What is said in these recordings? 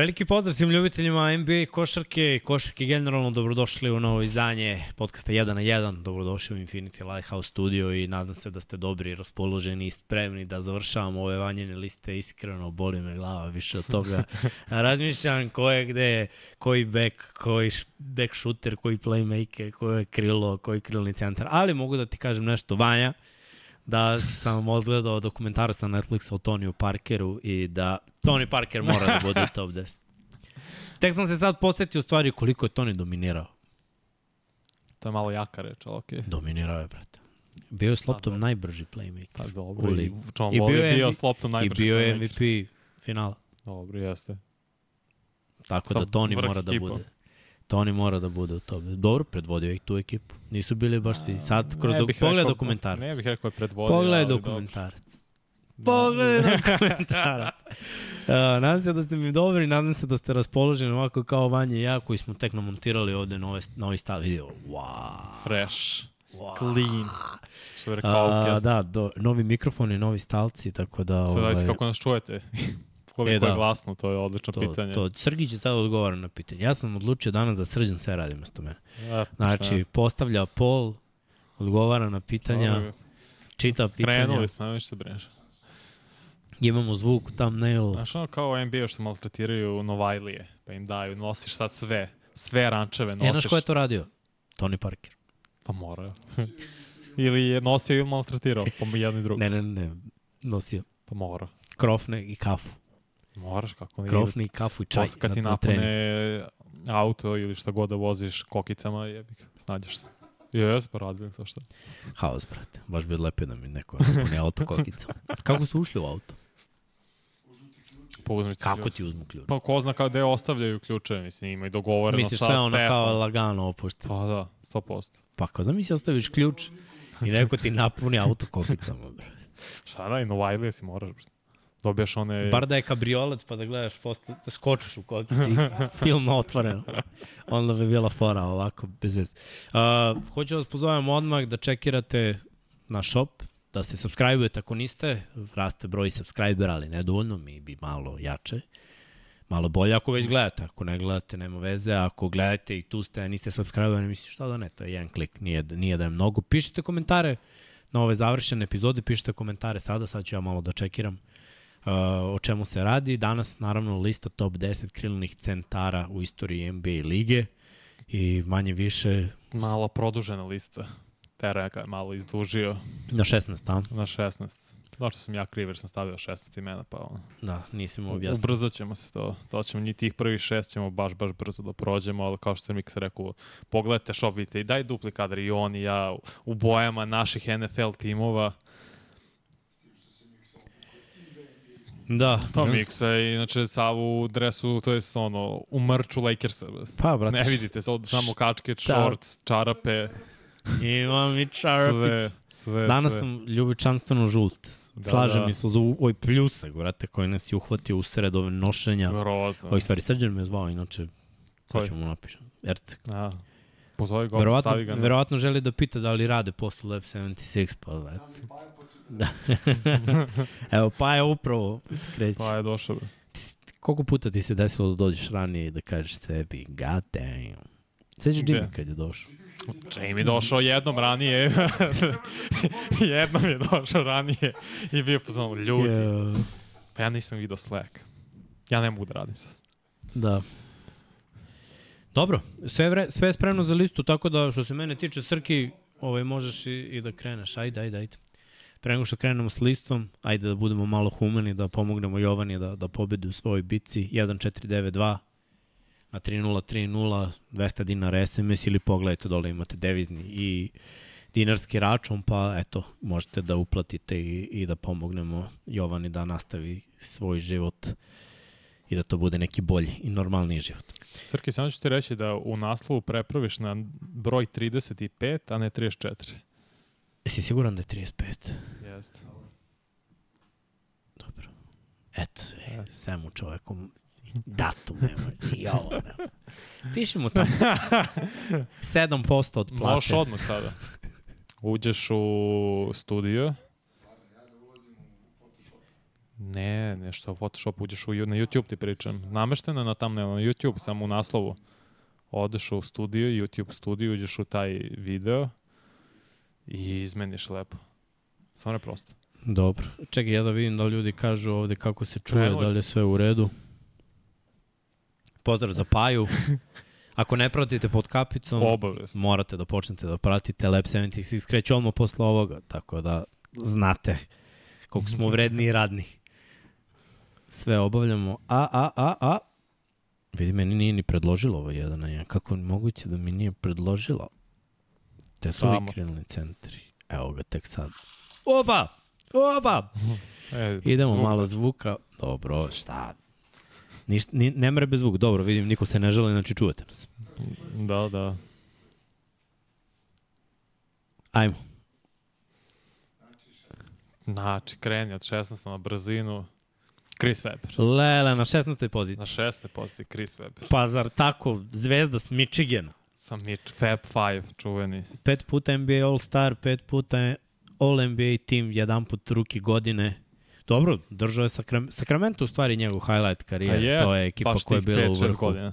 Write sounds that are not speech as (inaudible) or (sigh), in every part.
Veliki pozdrav svim ljubiteljima NBA košarke i košarke generalno. Dobrodošli u novo izdanje podcasta 1 na 1. Dobrodošli u Infinity Lighthouse studio i nadam se da ste dobri, raspoloženi i spremni da završavamo ove vanjene liste. Iskreno, boli me glava više od toga. (laughs) Razmišljam ko je gde, koji back, koji back shooter, koji playmaker, koji je krilo, koji krilni centar. Ali mogu da ti kažem nešto, Vanja, da sam odgledao dokumentarac na Netflixu o Toniju Parkeru i da Tony Parker mora da bude u (laughs) top 10. Tek sam se sad posetio stvari koliko je Tony dominirao. To je malo jaka reč, ali okej. Okay. Dominirao je, brate. Bio je s loptom pa, najbrži playmaker. Pa dobro, i John Wall je bio s loptom najbrži I bio je MVP finala. Dobro, jeste. Tako Sam da Tony mora da bude. Tony mora da bude u tome. Dobro, predvodio ih tu ekipu. Nisu bili baš svi. Sad, kroz dok, pogled dokumentarac. Ne bih rekao je predvodio, Pogledaj dokumentarac. Pogledaj (laughs) dokumentarac. uh, nadam se da ste mi dobri, nadam se da ste raspoloženi ovako kao Vanje i ja koji smo tek namontirali ovde nove, novi stav video. Wow. Fresh. Wow. Clean. Što je rekao uh, Da, do, novi mikrofoni, novi stalci, tako da... Sada ovaj... kako nas čujete koliko e, da. je glasno, to je odlično to, pitanje. To, Srgi će sad odgovara na pitanje. Ja sam odlučio danas da Srđan sve radi mesto mene. Ja, znači, šta? postavlja pol, odgovara na pitanja, Dobre. čita pitanja. Krenuli smo, nema što brineš. Imamo zvuk, thumbnail. Znaš ono kao NBA što maltretiraju Novajlije, pa im daju, nosiš sad sve, sve rančeve nosiš. E, znaš ko je to radio? Tony Parker. Pa mora. (laughs) ili je nosio ili maltretirao, pa jedno i drugo. Ne, ne, ne, nosio. Pa mora. Krofne i kafu. Moraš, kako ne. Krofni, kafu i čaj Posle kad ti na, napune auto ili šta god da voziš kokicama, jebi ga, snađeš se. Jes, pa radili to što. Haos, brate. Baš bi lepio da mi neko napune auto kokicama. (laughs) Kako su ušli u auto? Pa uzmi Kako ključ. ti uzmu ključ? Pa ko zna gde ostavljaju ključe, mislim, ima i dogovoreno Misliš sa Stefan. Misliš sve ono kao lagano opušta? Pa da, 100%. Pa kao zamisli ostaviš ključ i (laughs) neko ti napuni auto kokicama, brate. Šta da, i Novajlije si moraš, brate. Dobijaš one... Bar da je kabriolet pa da gledaš posle, da skočiš u kokici, (laughs) film otvoreno. Onda bi bila fora ovako, bez veze. Uh, hoću vas pozovem odmah da čekirate na shop, da se subscribe-ujete ako niste, raste broj subscribera, ali nedovoljno, mi bi malo jače, malo bolje ako već gledate, ako ne gledate nema veze, ako gledate i tu ste, niste subscribe-ovani, misliš šta da ne, to je jedan klik, nije, nije da je mnogo. Pišite komentare na ove završene epizode, pišite komentare sada, sad ću ja malo da čekiram o čemu se radi. Danas, naravno, lista top 10 krilnih centara u istoriji NBA lige i manje više... Malo produžena lista. Tereka je malo izdužio. Na 16, a? Na 16. Došto sam ja kriv jer sam stavio 16 imena, pa ono. Da, nisam mu objasnio. Ubrzat ćemo se to. To ćemo, njih tih prvih šest ćemo baš, baš brzo da prođemo, ali kao što je Miksa rekao, pogledajte shop, vidite i daj dupli kadar i on i ja u bojama naših NFL timova. Da. Pa Miksa je inače sav u dresu, to je ono, u mrču Lakersa. Pa, brate. Ne vidite, samo kačke, shorts, čarape. Imam i čarapicu. Sve, sve, Danas sve. sam ljubičanstveno žult. Da, Slažem da. se za ovoj pljusak, brate, koji nas je uhvatio u sred ove nošenja. Grozno. Ovih stvari, srđan me zvao, inače, sad ću mu napišem. Erceg. A, pozove ga, verovatno, stavi ga. Verovatno želi da pita da li rade posle Lab 76, pa eto. Da. (laughs) Evo, pa je upravo kreći. Pa je došao. Koliko puta ti se desilo da dođeš ranije i da kažeš sebi, god damn. Sveđa Jimmy kad je došao. Jamie došao jednom ranije. (laughs) jednom je došao ranije i bio pozvano ljudi. Yeah. Pa ja nisam vidio Slack. Ja ne mogu da radim sad. Da. Dobro, sve, vre, sve je spremno za listu, tako da što se mene tiče Srki, ovaj, možeš i, i da kreneš. Ajde, ajde, ajde. Pre nego što krenemo s listom, ajde da budemo malo humani, da pomognemo Jovani da, da pobedi u svojoj bici 1-4-9-2 na 3-0-3-0, 200 dinara SMS ili pogledajte dole imate devizni i dinarski račun, pa eto, možete da uplatite i, i da pomognemo Jovani da nastavi svoj život i da to bude neki bolji i normalniji život. Srki, samo ću ti reći da u naslovu prepraviš na broj 35, a ne 34. Jesi siguran da je 35? Jeste. Dobro. Eto, e, svemu čoveku datum nema, i ovo nema. Piši mu tamo. 7% od plate. Možeš odmah sada. Uđeš u studio. Ne, nešto Photoshop, uđeš u, na YouTube ti pričam. Namešteno je na thumbnail, na YouTube, samo u naslovu. Odeš u studio, YouTube studio, uđeš u taj video i izmeniš lepo. Samo je prosto. Dobro. Čekaj, ja da vidim da ljudi kažu ovde kako se čuje, Krenuo da li je sve u redu. Pozdrav za Paju. (laughs) Ako ne pratite pod kapicom, Obavezno. morate da počnete da pratite Lab 76 kreće odmah posle ovoga, tako da znate koliko smo vredni i radni. Sve obavljamo. A, a, a, a, vidi, meni nije ni predložilo ovo jedan na jedan. Kako moguće da mi nije predložilo? Te su Samo. krilni centri. Evo ga tek sad. Opa! Opa! (laughs) E, Idemo zvuk. malo zvuka. Dobro, šta? Ništa, ni, ne mre bez zvuka. Dobro, vidim, niko se ne želi, znači čuvate nas. Da, da. Ajmo. Znači, kreni od 16 na brzinu. Chris Webber. Lele, na 16. Na poziciji. šeste poziciji Chris Webber. Pa zar tako, zvezda s Michigana. Sa Mitch, Fab 5, čuveni. Pet puta NBA All-Star, pet puta All-NBA tim, jedan put ruki godine. Dobro, držao je Sakram Sacramento u stvari njegov highlight karijere. jest, to je ekipa koja je bila u 5-6 vrhu. godina.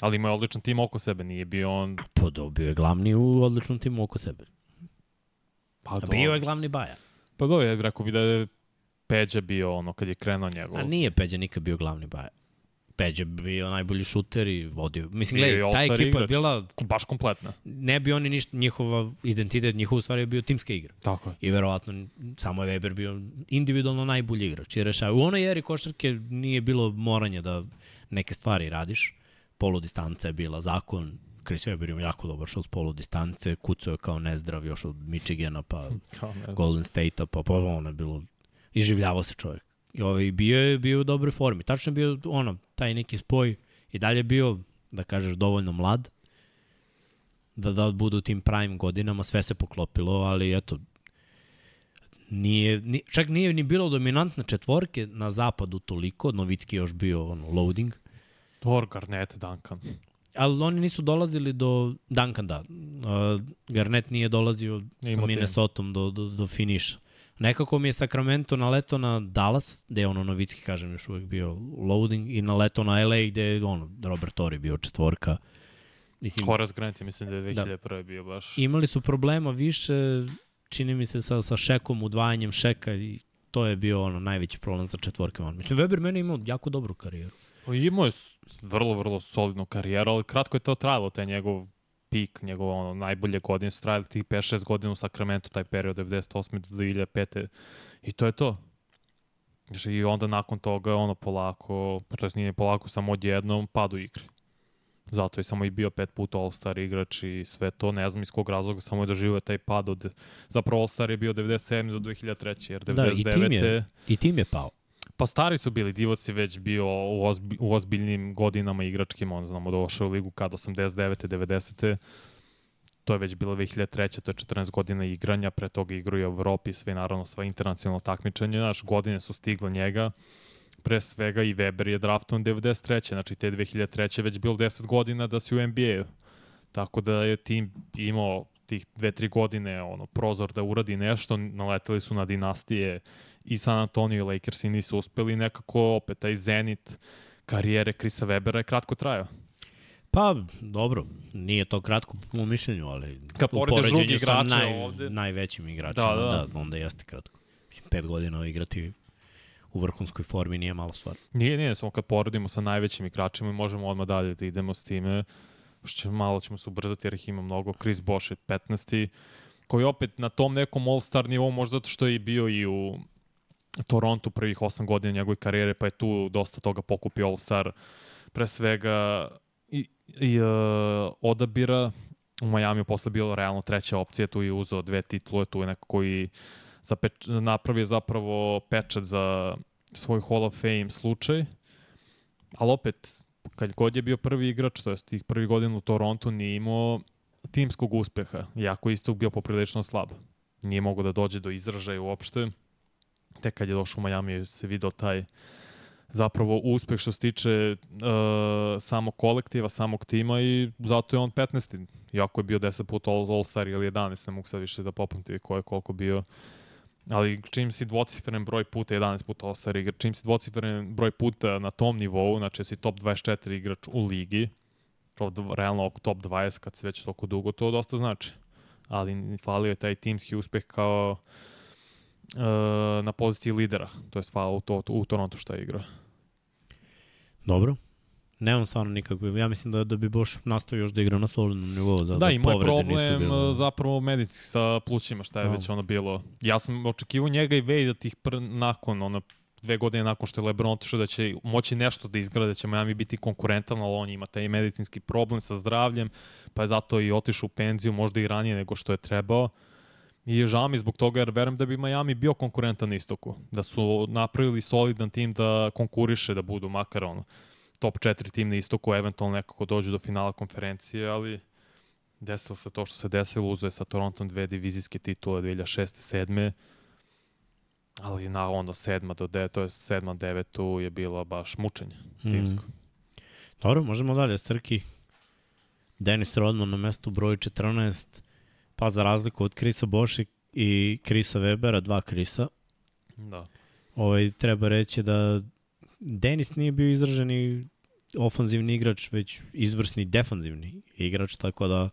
Ali imao je odličan tim oko sebe, nije bio on... Podobio je glavni u odličnom timu oko sebe. Pa, do, bio je glavni baja. pa dobro, rekao bi da je Peđa bio ono kad je krenuo njegov. A nije Peđa nikad bio glavni baja. Peđa bio najbolji šuter i vodio. Mislim, je gledaj, ta ekipa je igrač. bila, Baš kompletna. ne bi oni ništa, njihova identitet, njihova u stvari je bio timska igra. Tako je. I verovatno samo je Weber bio individualno najbolji igrač i rešava. U onoj eri košarke nije bilo moranje da neke stvari radiš. Poludistanca je bila zakon. Chris Weber ima jako dobar šut s poludistance, kucao je kao nezdrav još od Michigana pa. Golden State-a, pa, pa ono je bilo, iživljavao se čovjek. I ovaj, bio je bio u dobroj formi. Tačno je bio ono, taj neki spoj i dalje je bio, da kažeš, dovoljno mlad da da budu u tim prime godinama, sve se poklopilo, ali eto, nije, ni, čak nije ni bilo dominantne četvorke na zapadu toliko, Novicki još bio ono, loading, Or Garnett, Duncan. ali oni nisu dolazili do Duncan, da. Uh, Garnett nije dolazio sa. Minnesota do, do, do finiša. Nekako mi je Sacramento naleto na Dallas, gde je ono Novicki, kažem, još uvek bio loading, i naleto na LA, gde je ono, Robert Torrey bio četvorka. Mislim, Horace Grant je mislim da je 2001. bio baš. imali su problema više, čini mi se, sa, sa Šekom, udvajanjem Šeka i to je bio ono najveći problem za četvorke. Mislim, Weber meni imao jako dobru karijeru. Pa Imao je vrlo, vrlo solidnu karijeru, ali kratko je to trajalo, taj njegov pik, njegov ono, najbolje godine su trajali tih 5-6 godina u Sacramento, taj period 98. do 2005. I to je to. I onda nakon toga, ono, polako, to nije polako, samo odjednom pad u igri. Zato je samo i bio pet puta All-Star igrač i sve to, ne znam iz kog razloga, samo je doživio taj pad od, zapravo All-Star je bio 97. do 2003. jer 99. Da, i tim je- I tim je pao. Pa stari su bili, Divoc je već bio u, ozbi, u ozbiljnim godinama igračkim, on znamo došao u ligu kad 89. 90. To je već bilo 2003. To je 14 godina igranja, pre toga igrao i u Evropi, sve naravno sva internacionalno takmičenje, znaš, godine su stigle njega, pre svega i Weber je draftovan 93. Znači te 2003. već bilo 10 godina da si u NBA-u. Tako da je tim imao tih dve, tri godine ono, prozor da uradi nešto, naleteli su na dinastije i San Antonio i Lakers i nisu uspeli nekako opet taj zenit karijere Krisa Webera je kratko trajao. Pa, dobro, nije to kratko po mom mišljenju, ali Kad u poređenju sa naj, ovde- najvećim igračima, Da, da, da. da. onda jeste kratko. Mislim, pet godina igrati u vrhunskoj formi nije malo stvar. Nije, nije, samo kad poredimo sa najvećim igračima i možemo odmah dalje da idemo s time. Što malo ćemo se ubrzati jer ih ima mnogo. Chris Bosh je 15. koji opet na tom nekom all-star nivou, možda zato što je bio i u Torontu prvih 8 godina njegove karijere, pa je tu dosta toga pokupio all-star. Pre svega i, i uh, odabira u Majamiju posle bilo realno treća opcija, tu je uzeo dve titule, tu je neko koji zapeč, napravio zapravo pečat za svoj Hall of Fame slučaj, ali opet, kad god je bio prvi igrač, to je tih prvih godina u Torontu, nije imao timskog uspeha, iako je istog bio poprilično slab. Nije mogao da dođe do izražaja uopšte. Tek kad je došao u Miami se video taj zapravo uspeh što se tiče uh, samog kolektiva, samog tima i zato je on 15. Iako je bio 10 puta All- All-Star ili 11, ne mogu sad više da popamti ko je koliko bio Ali čim si dvocifren broj puta, 11 puta All-Star igrač, čim si dvocifren broj puta na tom nivou, znači si top 24 igrač u ligi, top, realno oko top 20 kad se već toliko dugo, to dosta znači. Ali falio je taj timski uspeh kao uh, na poziciji lidera, to je falio u, to, u Toronto što je igrao. Dobro. Nemam stvarno nikakve, ja mislim da, da bi Boš nastavio još da igra na solidnom nivou. Da, Da, da ima problem uh, zapravo medicinski sa plućima, šta je Da. već ono bilo. Ja sam očekivao njega i Wade da tih pr nakon, ono, dve godine nakon što je LeBron otišao da će moći nešto da izgrade, da će Miami biti konkurentan, ali on ima taj medicinski problem sa zdravljem, pa je zato i otišao u penziju, možda i ranije nego što je trebao. I je žao mi zbog toga jer verujem da bi Miami bio konkurentan na istoku. Da su napravili solidan tim da konkuriše, da budu makar ono, top 4 tim na istoku, eventualno nekako dođu do finala konferencije, ali desilo se to što se desilo, uzeo je sa Torontom dve divizijske titule 2006. 7. Ali na onda sedma do de, to je sedma devetu je bilo baš mučenje timsko. Mm. Dobro, možemo dalje. Strki. Denis Rodman na mestu broj 14, pa za razliku od Krisa Boši i Krisa Webera, dva Krisa, Da. ovaj, treba reći da Denis nije bio izraženi ofanzivni igrač, već izvrsni defanzivni igrač, tako da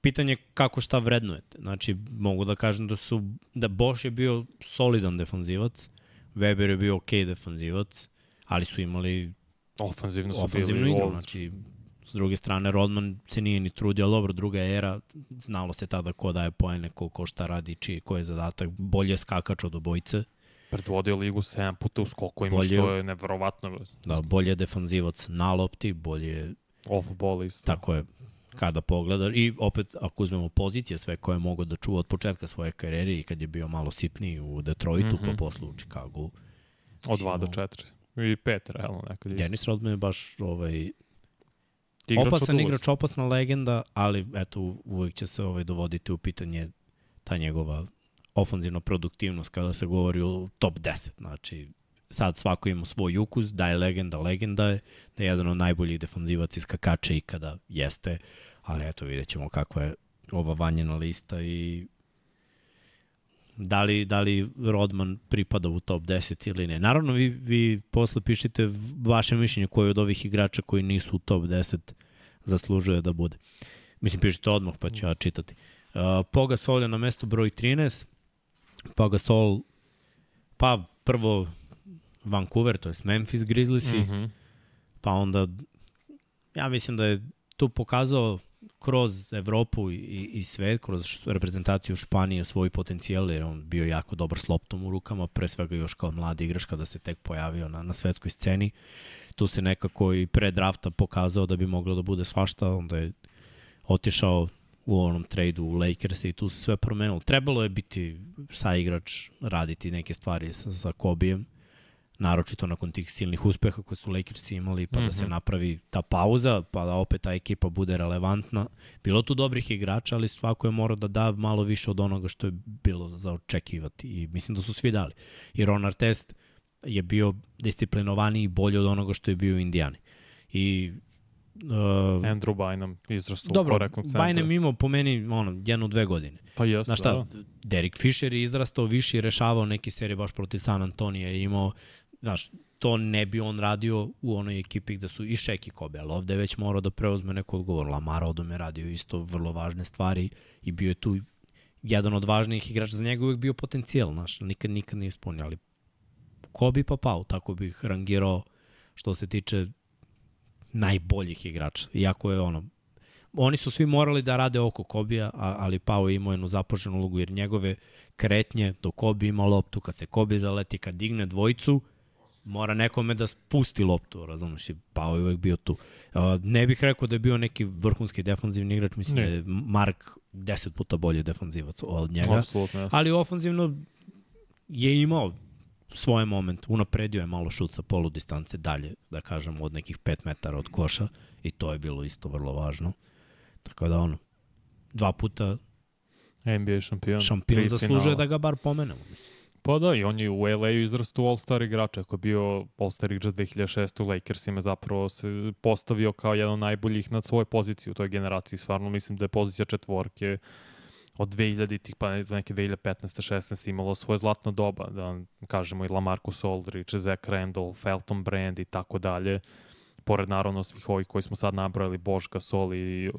pitanje je kako šta vrednujete. Znači, mogu da kažem da su da Boš je bio solidan defanzivac, Weber je bio ok defanzivac, ali su imali Ofanzivno su ofanzivnu bili igru. Znači, s druge strane, Rodman se nije ni trudio, ali dobro, druga era, znalo se tada ko daje poene, ko, ko šta radi, čiji, ko je zadatak, bolje skakač od obojice, Predvodio ligu 7 puta u skokovima, Bolje- što je nevjerovatno. da, bolje defanzivac na lopti, bolje, Off ball isto. tako je, kada pogledaš. I opet, ako uzmemo pozicije sve koje mogu da čuva od početka svoje karijere i kad je bio malo sitniji u Detroitu, mm -hmm. Mhm. pa posle u Chicagu. Od 2 do 4. I 5, realno nekad. isto. Dennis Rodman je baš ovaj, Igrač opasan igrač, opasna legenda, ali eto, uvek će se ovaj, dovoditi u pitanje ta njegova ofanzivna produktivnost kada se govori o top 10. Znači, sad svako ima svoj ukus, da je legenda, legenda je, da je jedan od najboljih defanzivaca skakača ikada jeste, ali eto vidjet ćemo kakva je ova vanjena lista i da li, da li Rodman pripada u top 10 ili ne. Naravno, vi, vi posle pišite vaše mišljenje koji od ovih igrača koji nisu u top 10 zaslužuje da bude. Mislim, pišite odmah pa ću ja čitati. Uh, Poga Sol je na mestu broj 13. Poga Sol, pa prvo Vancouver, to je Memphis Grizzliesi, mm. -hmm. pa onda ja mislim da je tu pokazao kroz Evropu i, i svet, kroz reprezentaciju Španije svoj potencijal, jer on bio jako dobar s loptom u rukama, pre svega još kao mladi igrač kada se tek pojavio na, na svetskoj sceni. Tu se nekako i pre drafta pokazao da bi moglo da bude svašta, onda je otišao u onom tradu u Lakers i tu se sve promenilo. Trebalo je biti sa igrač, raditi neke stvari sa, sa Kobijem, naročito nakon tih silnih uspeha koje su Lakersi imali, pa mm -hmm. da se Mhm. napravi ta pauza, pa da opet ta ekipa bude relevantna. Bilo tu dobrih igrača, ali svako je morao da da malo više od onoga što je bilo za očekivati i mislim da su svi dali. I Ron Artest je bio disciplinovaniji i bolji od onoga što je bio u Indijani. I uh, Andrew Bynum izrastao u dobro, korektnog centra. Bynum imao po meni ono, jednu, dve godine. Pa jeste, Znaš šta, da. Derek Fisher je izrastao više i rešavao neke serije baš protiv San Antonija i imao, znaš, to ne bi on radio u onoj ekipi gde su i Shaq i Kobe, ali ovde je već morao da preuzme neku odgovor. Lamar Odom je radio isto vrlo važne stvari i bio je tu jedan od važnijih igrača. Za njega uvek bio potencijal, znaš, nikad, nikad nije ispunio, ali Kobe pa Pau, tako bih rangirao što se tiče najboljih igrača. Iako je ono, oni su svi morali da rade oko Kobija, ali Pau je imao jednu zapoženu ulogu, jer njegove kretnje do Kobi ima loptu, kad se Kobi zaleti, kad digne dvojicu, mora nekome da spusti loptu, razumeš, i Pau je uvek bio tu. Ne bih rekao da je bio neki vrhunski defanzivni igrač, mislim Ne. da je Mark deset puta bolji defanzivac od njega, Apsolutno, jeste. ali ofanzivno je imao svoj moment, unapredio je malo šut sa polu distance dalje, da kažem, od nekih 5 metara od koša i to je bilo isto vrlo važno. Tako da ono, dva puta NBA šampion. šampion zaslužuje finala. da ga bar pomenemo. Mislim. Pa da, i on je u LA-u izrastao All-Star igrača. Ako je bio All-Star igrač 2006. u Lakersima, zapravo se postavio kao jedan od najboljih na svojoj poziciji u toj generaciji. Stvarno mislim da je pozicija četvorke od 2000-ih pa neke 2015. 16. imalo svoje zlatno doba, da kažemo i Lamarcus Aldridge, Zach Randall, Felton Brand i tako dalje. Pored naravno svih ovih koji smo sad nabrojali, Bosch, Gasol i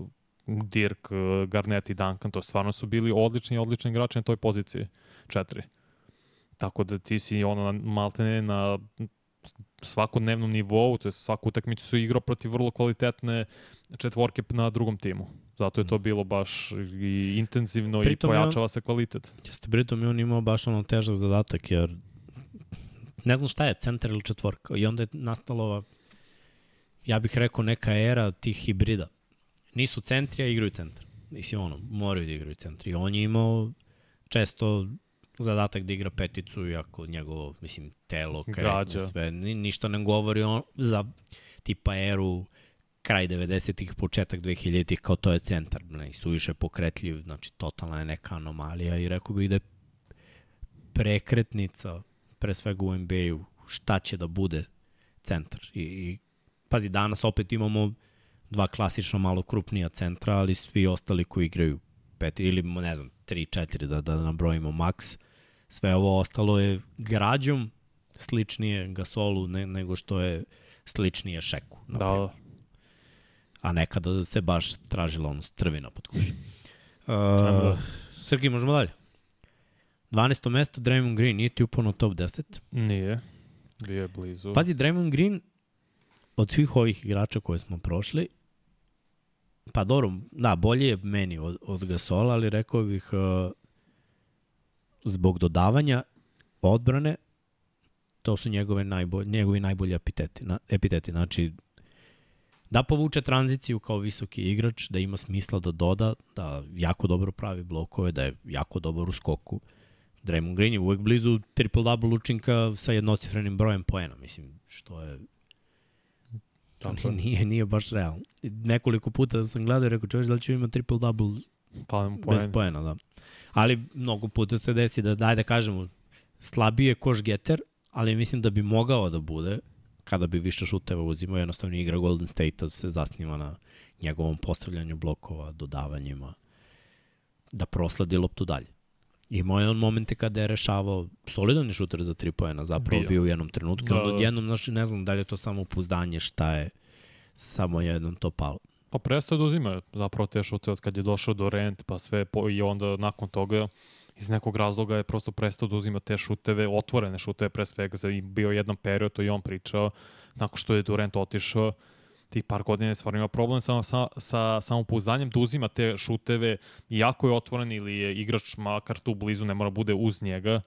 Dirk, Garnett i Duncan, to stvarno su bili odlični, odlični igrači na toj poziciji. Četiri. Tako da ti si ono maltene na svakodnevnom nivou, to je svaku utakmicu su igrao protiv vrlo kvalitetne četvorke na drugom timu. Zato je to mm. bilo baš i intenzivno pritom i pojačava on, se kvalitet. Jeste, pritom je on imao baš ono težak zadatak, jer ne znam šta je, centar ili četvorka. I onda je nastalo ova, ja bih rekao, neka era tih hibrida. Nisu centri, a igraju centar. Mislim, ono, moraju da igraju centri. I on je imao često zadatak da igra peticu, iako njegovo, mislim, telo, kretnje, sve, ni, ništa ne govori on za tipa eru kraj 90-ih, početak 2000-ih, kao to je centar, ne, suviše pokretljiv, znači totalna je neka anomalija i rekao bih da je prekretnica, pre svega u NBA-u, šta će da bude centar. I, i pazi, danas opet imamo dva klasično malo krupnija centra, ali svi ostali koji igraju pet ili ne znam, 3 4 da da nabrojimo maks. Sve ovo ostalo je građom sličnije Gasolu ne, nego što je sličnije Šeku. Da, da a nekada se baš tražila ono strvina pod kućom. Uh, Srgi, možemo dalje. 12. mesto, Draymond Green, nije ti upano top 10? Nije, bio je blizu. Pazi, Draymond Green, od svih ovih igrača koje smo prošli, pa dobro, da, bolje je meni od, od Gasola, ali rekao bih uh, zbog dodavanja odbrane, to su njegove najbolj, njegovi najbolji epiteti. Na, epiteti. Znači, da povuče tranziciju kao visoki igrač, da ima smisla da doda, da jako dobro pravi blokove, da je jako dobar u skoku. Draymond Green je uvek blizu triple-double učinka sa jednocifrenim brojem poena, mislim, što je Tako (laughs) nije, nije baš realno. Nekoliko puta sam gledao i rekao, čovječ, da li će ima triple-double pa, bez poena, da. Ali mnogo puta se desi da, daj da kažemo, slabije koš getter, ali mislim da bi mogao da bude, kada bi više šuteva uzimao, jednostavno igra Golden State se zasniva na njegovom postavljanju blokova, dodavanjima, da prosladi loptu dalje. Imao je on momente kada je rešavao solidan je šuter za tri pojena, zapravo bio, bio u jednom trenutku, da, onda odjednom, znači, ne znam da li je to samo upuzdanje, šta je, samo jednom to palo. Pa prestao da uzima zapravo te šute od kad je došao do rent, pa sve, po, i onda nakon toga iz nekog razloga je prosto prestao da uzima te šuteve, otvorene šuteve pre svega, za bio jedan period, to i on pričao, nakon što je Durant otišao, tih par godina je stvarno imao problem sa, sa, sa samopouzdanjem da uzima te šuteve, iako je otvoren ili je igrač makar tu blizu, ne mora bude uz njega,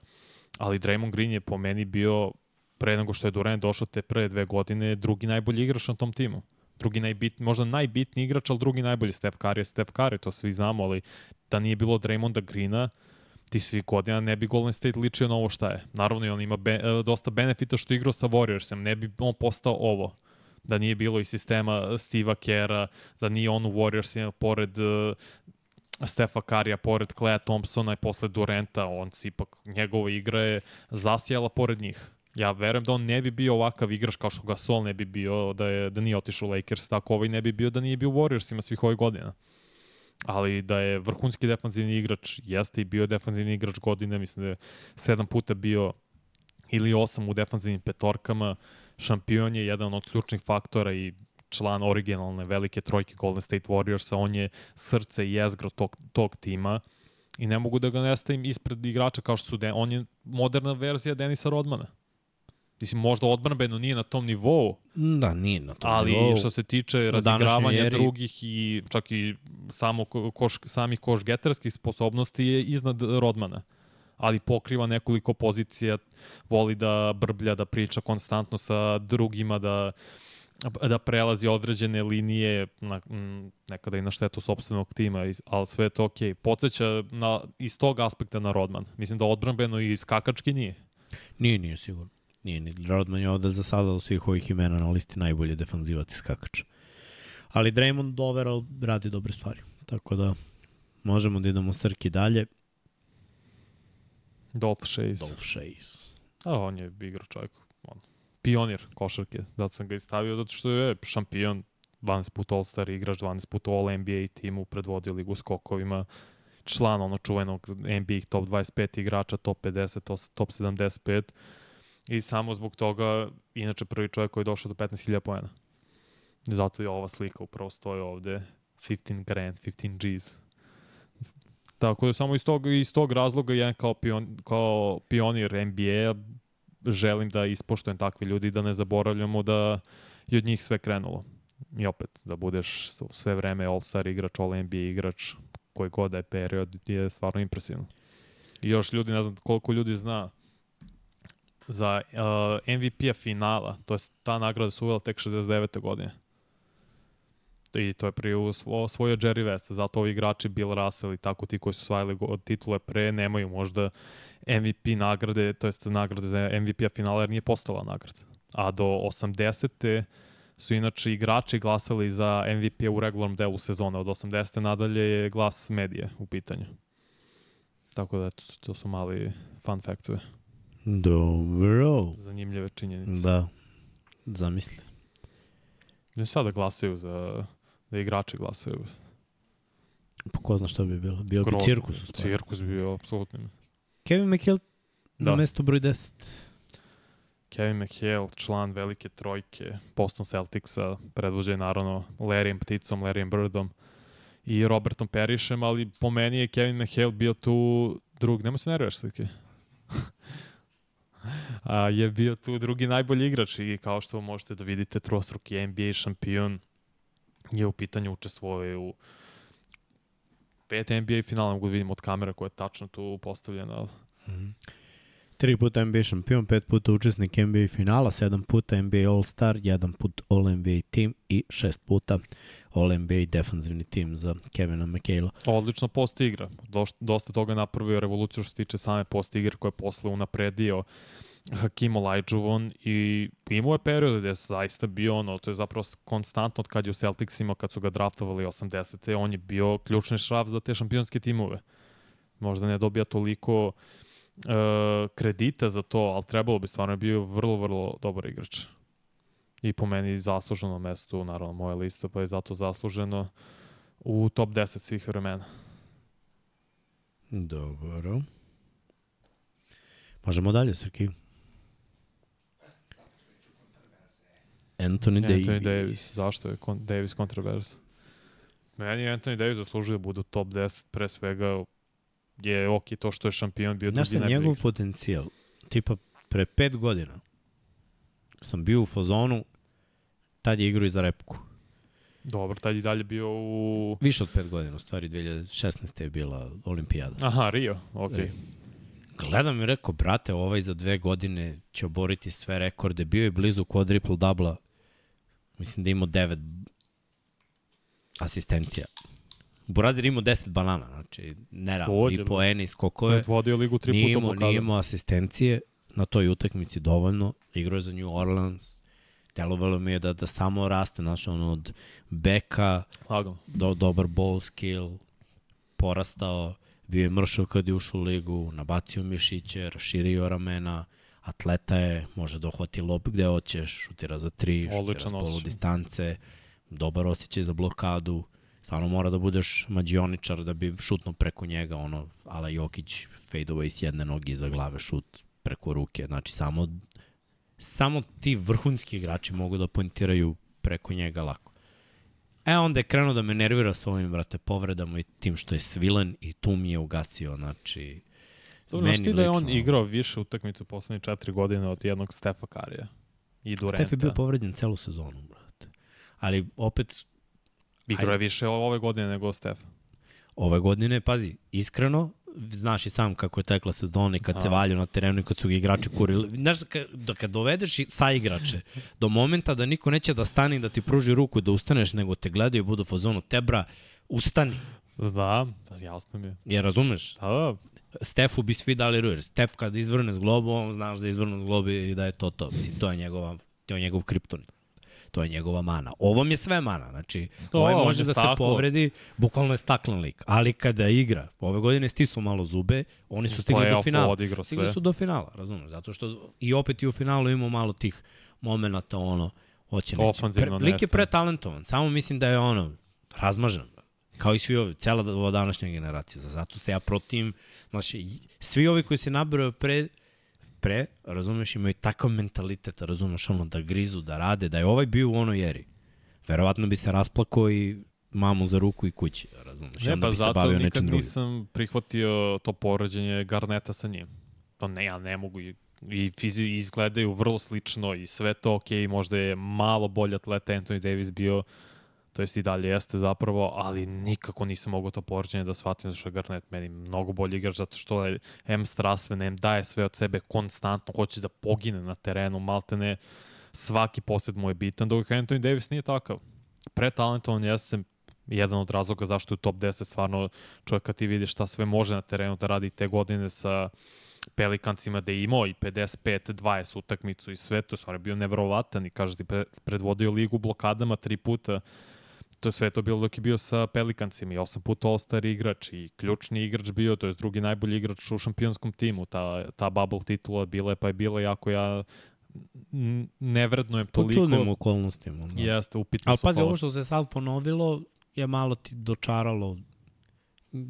ali Draymond Green je po meni bio pre nego što je Durant došao te prve dve godine drugi najbolji igrač na tom timu drugi najbitni, možda najbitniji igrač, ali drugi najbolji Steph Curry je Steph Curry, to svi znamo, ali da nije bilo Draymonda Greena, ti svi godina ne bi Golden State ličio na ovo šta je. Naravno i on ima be, e, dosta benefita što igrao sa Warriorsem, ne bi on postao ovo. Da nije bilo i sistema Steve'a Kera, da nije on u Warriorsima pored uh, Stefa Karija, pored Clea Thompsona i posle Durenta, on si ipak, njegova igra je zasijala pored njih. Ja verujem da on ne bi bio ovakav igrač kao što Gasol ne bi bio da, je, da nije otišao u Lakers, tako ovaj ne bi bio da nije bio u Warriorsima svih ovih godina. Ali da je vrhunski defanzivni igrač, jeste i bio defanzivni igrač godine, mislim da je sedam puta bio ili osam u defanzivnim petorkama, šampion je jedan od ključnih faktora i član originalne velike trojke Golden State Warriorsa, on je srce i jezgro tog, tog tima i ne mogu da ga nestavim ispred igrača kao što su, De on je moderna verzija Denisa Rodmana. Mislim, možda odbranbeno nije na tom nivou. Da, nije na tom ali nivou. Ali što se tiče razigravanja drugih i čak i samo koš, samih koš geterskih sposobnosti je iznad Rodmana ali pokriva nekoliko pozicija, voli da brblja, da priča konstantno sa drugima, da da prelazi određene linije na, nekada i na štetu sobstvenog tima, ali sve je to okej. Okay. Podseća na, iz tog aspekta na Rodman. Mislim da odbranbeno i skakački nije. Nije, nije sigurno. Nije ni Rodman je ovde za sada u svih ovih imena na listi najbolje defanzivac i skakač. Ali Draymond overall radi dobre stvari. Tako da možemo da idemo Srki dalje. Dolph Shays. Dolph Shays. A on je igra čovjek. On, pionir košarke. Zato sam ga istavio, zato što je šampion 12 put All-Star igrač, 12 put All-NBA timu, predvodio ligu skokovima. član ono čuvenog NBA top 25 igrača, top 50, to- top 75 i samo zbog toga, inače prvi čovjek koji je došao do 15.000 pojena. Zato je ova slika upravo stoji ovde, 15 grand, 15 G's. Tako da samo iz tog, iz tog razloga ja kao, pion, kao pionir NBA želim da ispoštujem takve ljudi da ne zaboravljamo da je od njih sve krenulo. I opet, da budeš sve vreme All-Star igrač, All-NBA igrač, koji god da je period, je stvarno impresivno. I još ljudi, ne znam koliko ljudi zna, za uh, MVP-a finala, to je ta nagrada se uvela tek 69. godine. I to je prije osvojio Jerry West, zato ovi igrači Bill Russell i tako ti koji su osvajali titule pre nemaju možda MVP nagrade, to jest nagrade za MVP-a finala jer nije postala nagrada. A do 80. su inače igrači glasali za MVP-a u regularnom delu sezone. Od 80. nadalje je glas medije u pitanju. Tako da, to su mali fun factove, Dobro. zanimljive činjenice. Da. Zamisli. Ne sada glasaju za, da igrači glasaju. Pa ko zna šta bi bilo. Bio bi Grozno. cirkus u stvari. Cirkus bi bio apsolutno. Kevin McHale na Da. mesto broj 10. Kevin McHale, član velike trojke Boston Celticsa, predvođen naravno Larryem Pticom, Larryem Birdom i Robertom Perišem, ali po meni je Kevin McHale bio tu drug, nemoj se nerviraš slike. (laughs) A, je bio tu drugi najbolji igrač i kao što možete da vidite, trostruki NBA šampion je u pitanju učestvovao u pet NBA finala, mogu da vidim od kamera koja je tačno tu postavljena. ali Tri puta NBA šampion, pet puta učesnik NBA finala, sedam puta NBA All-Star, jedan put All-NBA tim i šest puta All-NBA defanzivni tim za Kevina McHale. Odlična post igra. Dosta toga napravio revoluciju što se tiče same post igre koje je posle unapredio Hakim Olajuwon i imao je period gde je zaista bio ono, to je zapravo konstantno od kad je u Celticsima, kad su ga draftovali 80. On je bio ključni šraf za te šampionske timove. Možda ne dobija toliko uh, kredita za to, ali trebalo bi stvarno je bio vrlo, vrlo dobar igrač. I po meni zasluženo mesto, naravno moja lista, pa je zato zasluženo u top 10 svih vremena. Dobro. Možemo dalje, Srki. Anthony, Anthony Davis. Davis. Zašto je kon Davis kontrovers? Meni je Anthony Davis zaslužuje da bude u top 10, pre svega je ok to što je šampion bio Znaš drugi najbolji njegov potencijal, tipa pre pet godina sam bio u fazonu, tad je igrao i za repku. Dobro, tad je dalje bio u... Više od pet godina, u stvari 2016. je bila olimpijada. Aha, Rio, ok. Rio. Gledam i rekao, brate, ovaj za dve godine će oboriti sve rekorde. Bio je blizu quadruple dubla. Mislim da imao devet asistencija. Burazir imao 10 banana, znači. Takođe, I po eni skokove. Vodio ligu tri puta nije imao asistencije na toj utakmici dovoljno. Igrao je za New Orleans. Delovalo mi je da, da samo raste, znaš, ono, od beka, Lagano. do, dobar ball skill, porastao, bio je mršav kad je ušao u ligu, nabacio mišiće, raširio ramena, atleta je, može da uhvati lob gde hoćeš, šutira za tri, šutira Odličan s polu distance, dobar osjećaj za blokadu, stvarno mora da budeš mađioničar da bi šutno preko njega, ono, ala Jokić, fade away s jedne noge iza glave, šut preko ruke, znači samo samo ti vrhunski igrači mogu da poentiraju preko njega lako. E, onda je krenuo da me nervira sa ovim, brate, povredama i tim što je svilen i tu mi je ugasio, znači... Dobro, znaš meni ti da je on igrao više utakmicu poslednje četiri godine od jednog Stefa Karija i Durenta. Stef je bio povređen celu sezonu, brate. Ali opet, Igrao je više ove godine nego Stef. ove godine, pazi, iskreno, znaš i sam kako je tekla sezona i kad se Da. valju na terenu i kad su ga igrači kurili. Znaš, da kad dovedeš sa igrače do momenta da niko neće da stane i da ti pruži ruku da ustaneš, nego te gledaju i budu fazonu tebra, ustani. Znam, pa jasno mi je. Jer razumeš, Da, da, Stefu bi svi dali rujer. Stef kad izvrne s globu, on znaš da izvrne s i da je to to. Mislim, to je njegova, to je njegov kriptonit. To je njegova mana. Ovom je sve mana. Znači, To, ovaj može da se staklo. povredi, bukvalno je staklen lik. Ali kada igra, ove godine stisu malo zube, oni su stigli do finala. Stigli su do finala, razumeš? Zato što i opet i u finalu imamo malo tih momenata, ono, hoće neće. Ofanzivno Pre, lik je pretalentovan. Samo mislim da je ono, razmažen. Kao i svi ovi, cela ova današnja generacija. Zato se ja protivim, znači, svi ovi koji se nabraju pre, pre, razumeš, imaju takav mentalitet, razumeš, ono, da grizu, da rade, da je ovaj bio u onoj eri. Verovatno bi se rasplako i mamu za ruku i kući, razumeš, Ne, pa bi zato bavio nikad nečim drugim. nisam prihvatio to poređenje Garneta sa njim. To ne, ja ne mogu i, i fizi izgledaju vrlo slično i sve to ok, možda je malo bolji atleta Anthony Davis bio, to jest i dalje jeste zapravo, ali nikako nisam mogao to poređenje da shvatim zašto je Garnet meni mnogo bolji igrač zato što je M strastven, M daje sve od sebe konstantno, hoće da pogine na terenu, maltene svaki posjed mu je bitan, dok Anthony Davis nije takav. Pretalentovan jeste jedan od razloga zašto je u top 10 stvarno čovjek kad ti vidi šta sve može na terenu da radi te godine sa Pelikancima da je imao i 55-20 utakmicu i sve, to je stvarno bio neverovatan i kaže ti pre- predvodio ligu blokadama tri puta to je sve to bilo dok je bio sa Pelikancima i osam puta All-Star igrač i ključni igrač bio, to je drugi najbolji igrač u šampionskom timu, ta, ta bubble titula bila je pa je bila jako ja n- ne vrednujem Po toliko. čudnim okolnostima. Da. Jeste, upitno Ali pazi, ovo što se sad ponovilo je malo ti dočaralo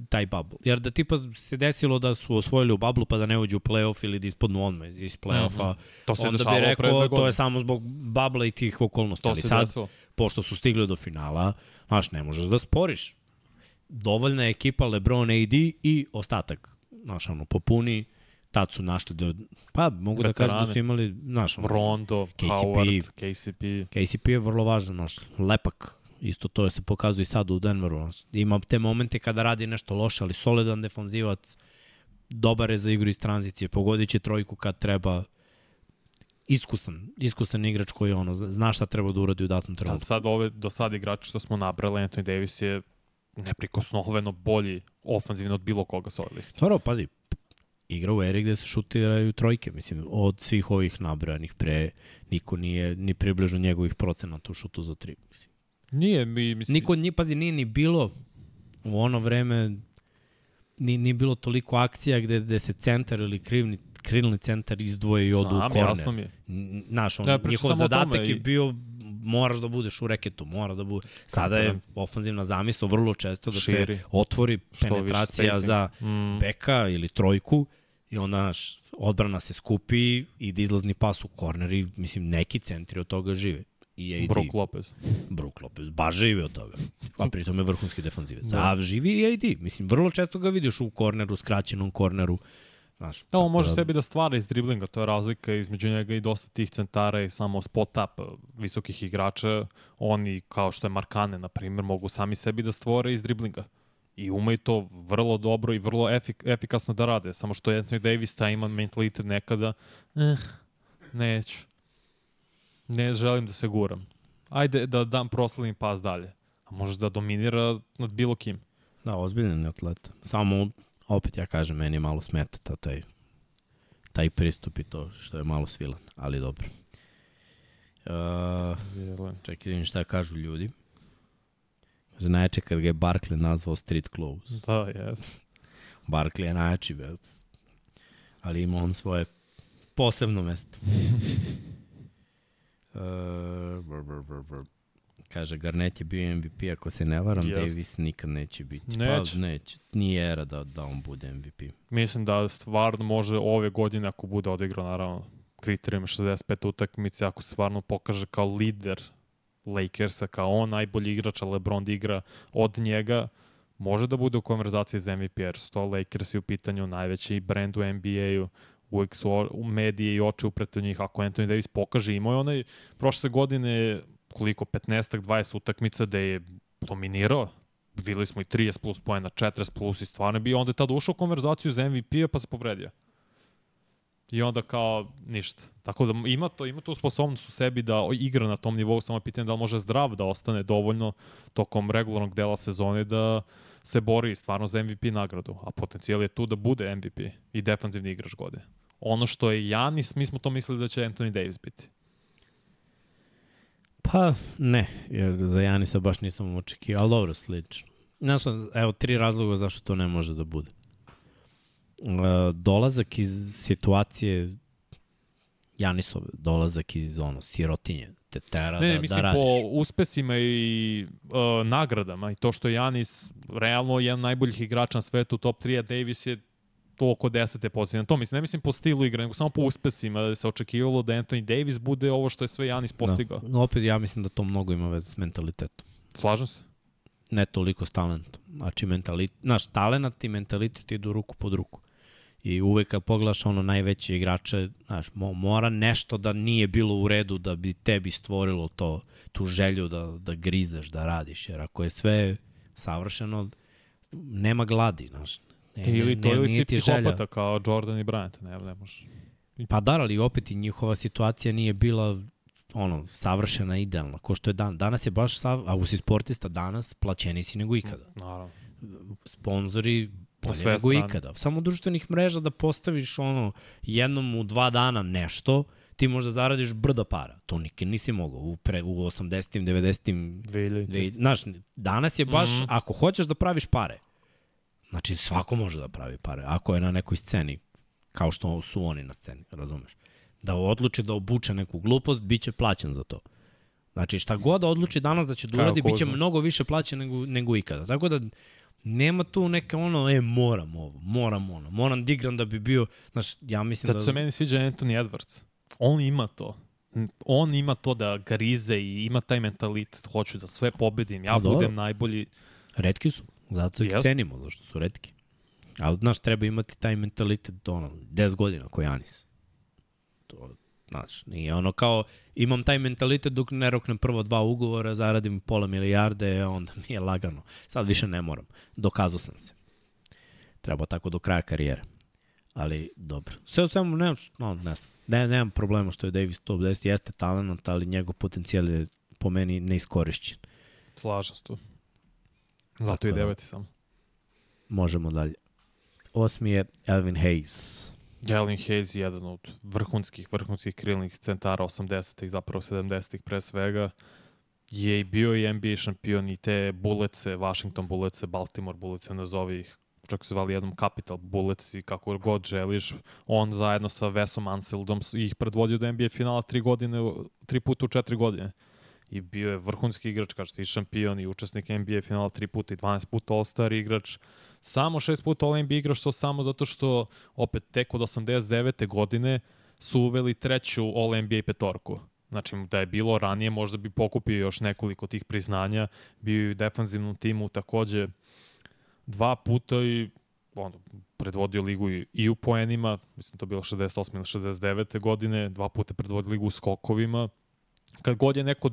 taj bubble. Jer da tipa se desilo da su osvojili u bablu pa da ne uđu u playoff ili da ispadnu odmah iz playoffa, Mhm. To se onda bi rekao to je samo zbog babla i tih okolnosti. To Ali se sad, desilo. Pošto su stigli do finala, znaš, ne možeš da sporiš. Dovoljna je ekipa LeBron, AD i ostatak. Znaš, ono, popuni, tad su našli da, pa mogu da kažem da su Veterane. imali, znaš, ono, Rondo, KCP. Howard, KCP. KCP je vrlo važan, znaš, lepak. Isto to je se pokazuje i sad u Denveru. Znaš. Ima te momente kada radi nešto loše, ali solidan defanzivac, dobar je za igru iz tranzicije, pogodit će trojku kad treba, iskusan, iskusan igrač koji ono, zna šta treba da uradi u datom Da, trenutku. sad ove, do sad igrači što smo nabrali, Anthony Davis je neprikosnoveno bolji ofanzivno od bilo koga sa ove liste. Dobro, pazi, igra u eri gde se šutiraju trojke, mislim, od svih ovih nabrajanih pre, niko nije ni približno njegovih procenata u šutu za tri. Mislim. Nije mi, mislim, Niko, nije, pazi, nije ni bilo u ono vreme ni, nije bilo toliko akcija gde, gde se centar ili krivni, krilni centar izdvoje i odu znam, u korner. jasno mi je. Znaš, on, njihov zadatak je bio moraš da budeš u reketu, mora da bude. Sada je ofanzivna zamisla vrlo često da Širi. se otvori penetracija za Mm, beka ili trojku i onda odbrana se skupi i da izlazni pas u korner i mislim neki centri od toga žive. I AD. Brook Lopez. Brook Lopez, baš živi od toga. A pritom je vrhunski defanzivac. Da. A živi i AD. Mislim, vrlo često ga vidiš u korneru, skraćenom korneru. Znaš, Da, on može sebi da stvara iz driblinga, to je razlika između njega i dosta tih centara i samo spot up uh, visokih igrača. Oni, kao što je Markane, na primjer, mogu sami sebi da stvore iz driblinga. I umeju to vrlo dobro i vrlo efik, efikasno da rade. Samo što Anthony Davis ta ima mentalitet nekada, eh, neću. Ne želim da se guram. Ajde da dam prosledni pas dalje. A možeš da dominira nad bilo kim. Da, ozbiljan je atleta. Samo, opet ja kažem, meni malo smeta ta, taj, taj pristup i to što je malo svilan, ali dobro. Uh, čekaj, vidim šta kažu ljudi. Najjače kad ga je Barkley nazvao street clothes. Da, jes. Barkley je najjači, be. Ali ima on svoje posebno mesto. uh, (laughs) brr, brr, brr, brr. Kaže, Garnett je bio MVP, ako se ne varam, Jest. Davis nikad neće biti. Neće. Pa, neće. Nije era da, da on bude MVP. Mislim da stvarno može ove godine ako bude odigrao naravno kriterijum 65 utakmice, ako se stvarno pokaže kao lider Lakersa, kao on najbolji igrač, a LeBron da igra od njega, može da bude u konverzaciji za MVP, jer su to Lakersi u pitanju najveći brand u NBA-u, uvek su o- medije i oči uprete njih. Ako Anthony Davis pokaže, imao je onaj prošle godine koliko, 15 20 utakmica da je dominirao, videli smo i 30 plus pojena, 40 plus i stvarno je bio, onda je tada ušao u konverzaciju za MVP-a pa se povredio. I onda kao ništa. Tako da ima to, ima tu sposobnost u sebi da igra na tom nivou, samo je pitanje da li može zdrav da ostane dovoljno tokom regularnog dela sezone da se bori stvarno za MVP nagradu, a potencijal je tu da bude MVP i defanzivni igrač godine. Ono što je Janis, mi smo to mislili da će Anthony Davis biti. Pa, ne, jer za Janisa baš nisam očekio, ali dobro, slično. Znaš, evo tri razloga zašto to ne može da bude. Uh, dolazak iz situacije Janisov dolazak iz ono, sirotinje, te tera Ne, da, mislim da radiš. po uspesima i uh, nagradama i to što Janis realno jedan najboljih igrača na svetu, top 3, a Davis je to oko desete pozicije. Na to mislim, ne mislim po stilu igre, nego samo po uspesima, da se očekivalo da Anthony Davis bude ovo što je sve Janis postigao. Da. Da. Opet ja mislim da to mnogo ima veze s mentalitetom. Slažem se. Ne toliko s talentom. Znači, mentalitet, znaš, talent i mentalitet idu ruku pod ruku. I uvek kad pogledaš ono najveće igrače, znaš, mo, mora nešto da nije bilo u redu da bi tebi stvorilo to, tu želju da, da grizeš, da radiš. Jer ako je sve savršeno, nema gladi, znaš. Ne, Ili to ili si ti želja. psihopata kao Jordan i Bryant, ne, ne može. Pa da, ali opet i njihova situacija nije bila ono, savršena, idealna, ko što je dan. Danas je baš, sav, ako si sportista danas, plaćeni si nego ikada. Naravno. Sponzori Po bolje nego strane. ikada. Samo društvenih mreža da postaviš ono, jednom u dva dana nešto, ti možda zaradiš brda para. To nikad nisi mogao u, pre, u 80-im, 90-im 2000. Dve, znaš, danas je baš, mm. -hmm. ako hoćeš da praviš pare, znači svako može da pravi pare, ako je na nekoj sceni, kao što su oni na sceni, razumeš? Da odluči da obuče neku glupost, bit će plaćen za to. Znači šta god da odluči danas da će da uradi, bit će mnogo više plaćen nego, nego ikada. Tako da nema tu neka ono, e, moram ovo, moram ono, moram da igram da bi bio, znaš, ja mislim Zato da... se meni sviđa Anthony Edwards. On ima to. On ima to da grize i ima taj mentalitet, hoću da sve pobedim, ja dobro. budem najbolji. Redki su, zato ih Jesu. cenimo, zašto su redki. Ali, znaš, treba imati taj mentalitet, ono, 10 godina, ko Janis. To, znaš, nije ono kao, imam taj mentalitet dok ne roknem prvo dva ugovora, zaradim pola milijarde, onda mi je lagano. Sad više ne moram. Dokazao sam se. Treba tako do kraja karijere. Ali, dobro. Sve u svemu, nemam, no, ne znam. Ne, nemam problema što je Davis top 10, jeste talent, ali njegov potencijal je po meni neiskorišćen. Slažem se tu. Zato i da. deveti sam. Možemo dalje. Osmi je Elvin Hayes. Jalen Hayes je jedan od vrhunskih, vrhunskih krilnih centara 80-ih, zapravo 70-ih pre svega. Je i bio i NBA šampion i te bulece, Washington bulece, Baltimore bulece, nazovi ih, čak su zvali jednom Capital Bullets i kako god želiš. On zajedno sa Vesom Anseldom ih predvodio do NBA finala tri godine, tri puta u četiri godine. I bio je vrhunski igrač, kažete, i šampion, i učesnik NBA finala tri puta i 12 puta All-Star igrač. Samo šest puta All-NBA igrač, to samo zato što opet tek od 89. godine su uveli treću All-NBA petorku. Znači, da je bilo ranije, možda bi pokupio još nekoliko tih priznanja. Bio je u defanzivnom timu takođe dva puta i ono, predvodio ligu i, u poenima, mislim to bilo 68. ili 69. godine, dva puta predvodio ligu u skokovima. Kad god je neko e,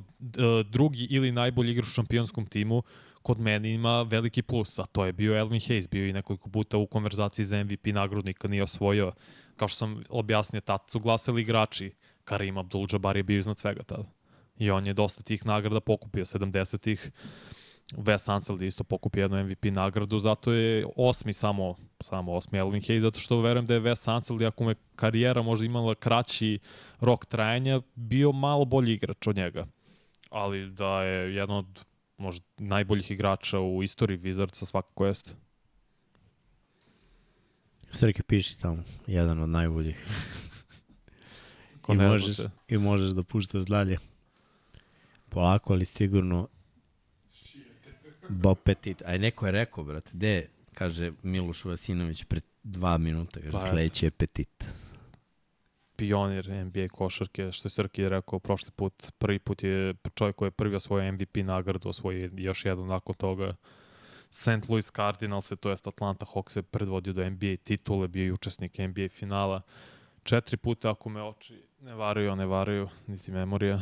drugi ili najbolji igrač u šampionskom timu, kod mene ima veliki plus, a to je bio Elvin Hayes, bio i nekoliko puta u konverzaciji za MVP nagradu, nikad nije osvojio. Kao što sam objasnio, tad su glasali igrači, Karim Abdul-Jabbar je bio iznad svega tada. I on je dosta tih nagrada pokupio, 70-ih. Wes Anseld je isto pokupio jednu MVP nagradu, zato je osmi samo, samo osmi Elvin Hayes, zato što verujem da je Wes Anseld, iako mu je karijera možda imala kraći rok trajanja, bio malo bolji igrač od njega. Ali da je jedan od možda najboljih igrača u istoriji Wizardsa svakako jeste. Srke piši tamo, jedan od najboljih. Ko I možeš. I možeš da puštaš dalje. Polako, ali sigurno Bob Petit. Aj, neko je rekao, brate, gde, kaže Miloš Vasinović pred dva minuta, kaže, Pa, sledeći je Petit. pionir NBA košarke, što je Srki rekao prošli put, prvi put je čovjek koji je prvi osvojio MVP nagradu, osvojio još jednu nakon toga. St. Louis Cardinals, to jest Atlanta Hawks je predvodio do NBA titule, bio i učesnik NBA finala. Četiri puta, ako me oči ne varaju, ne varaju, niti memorija.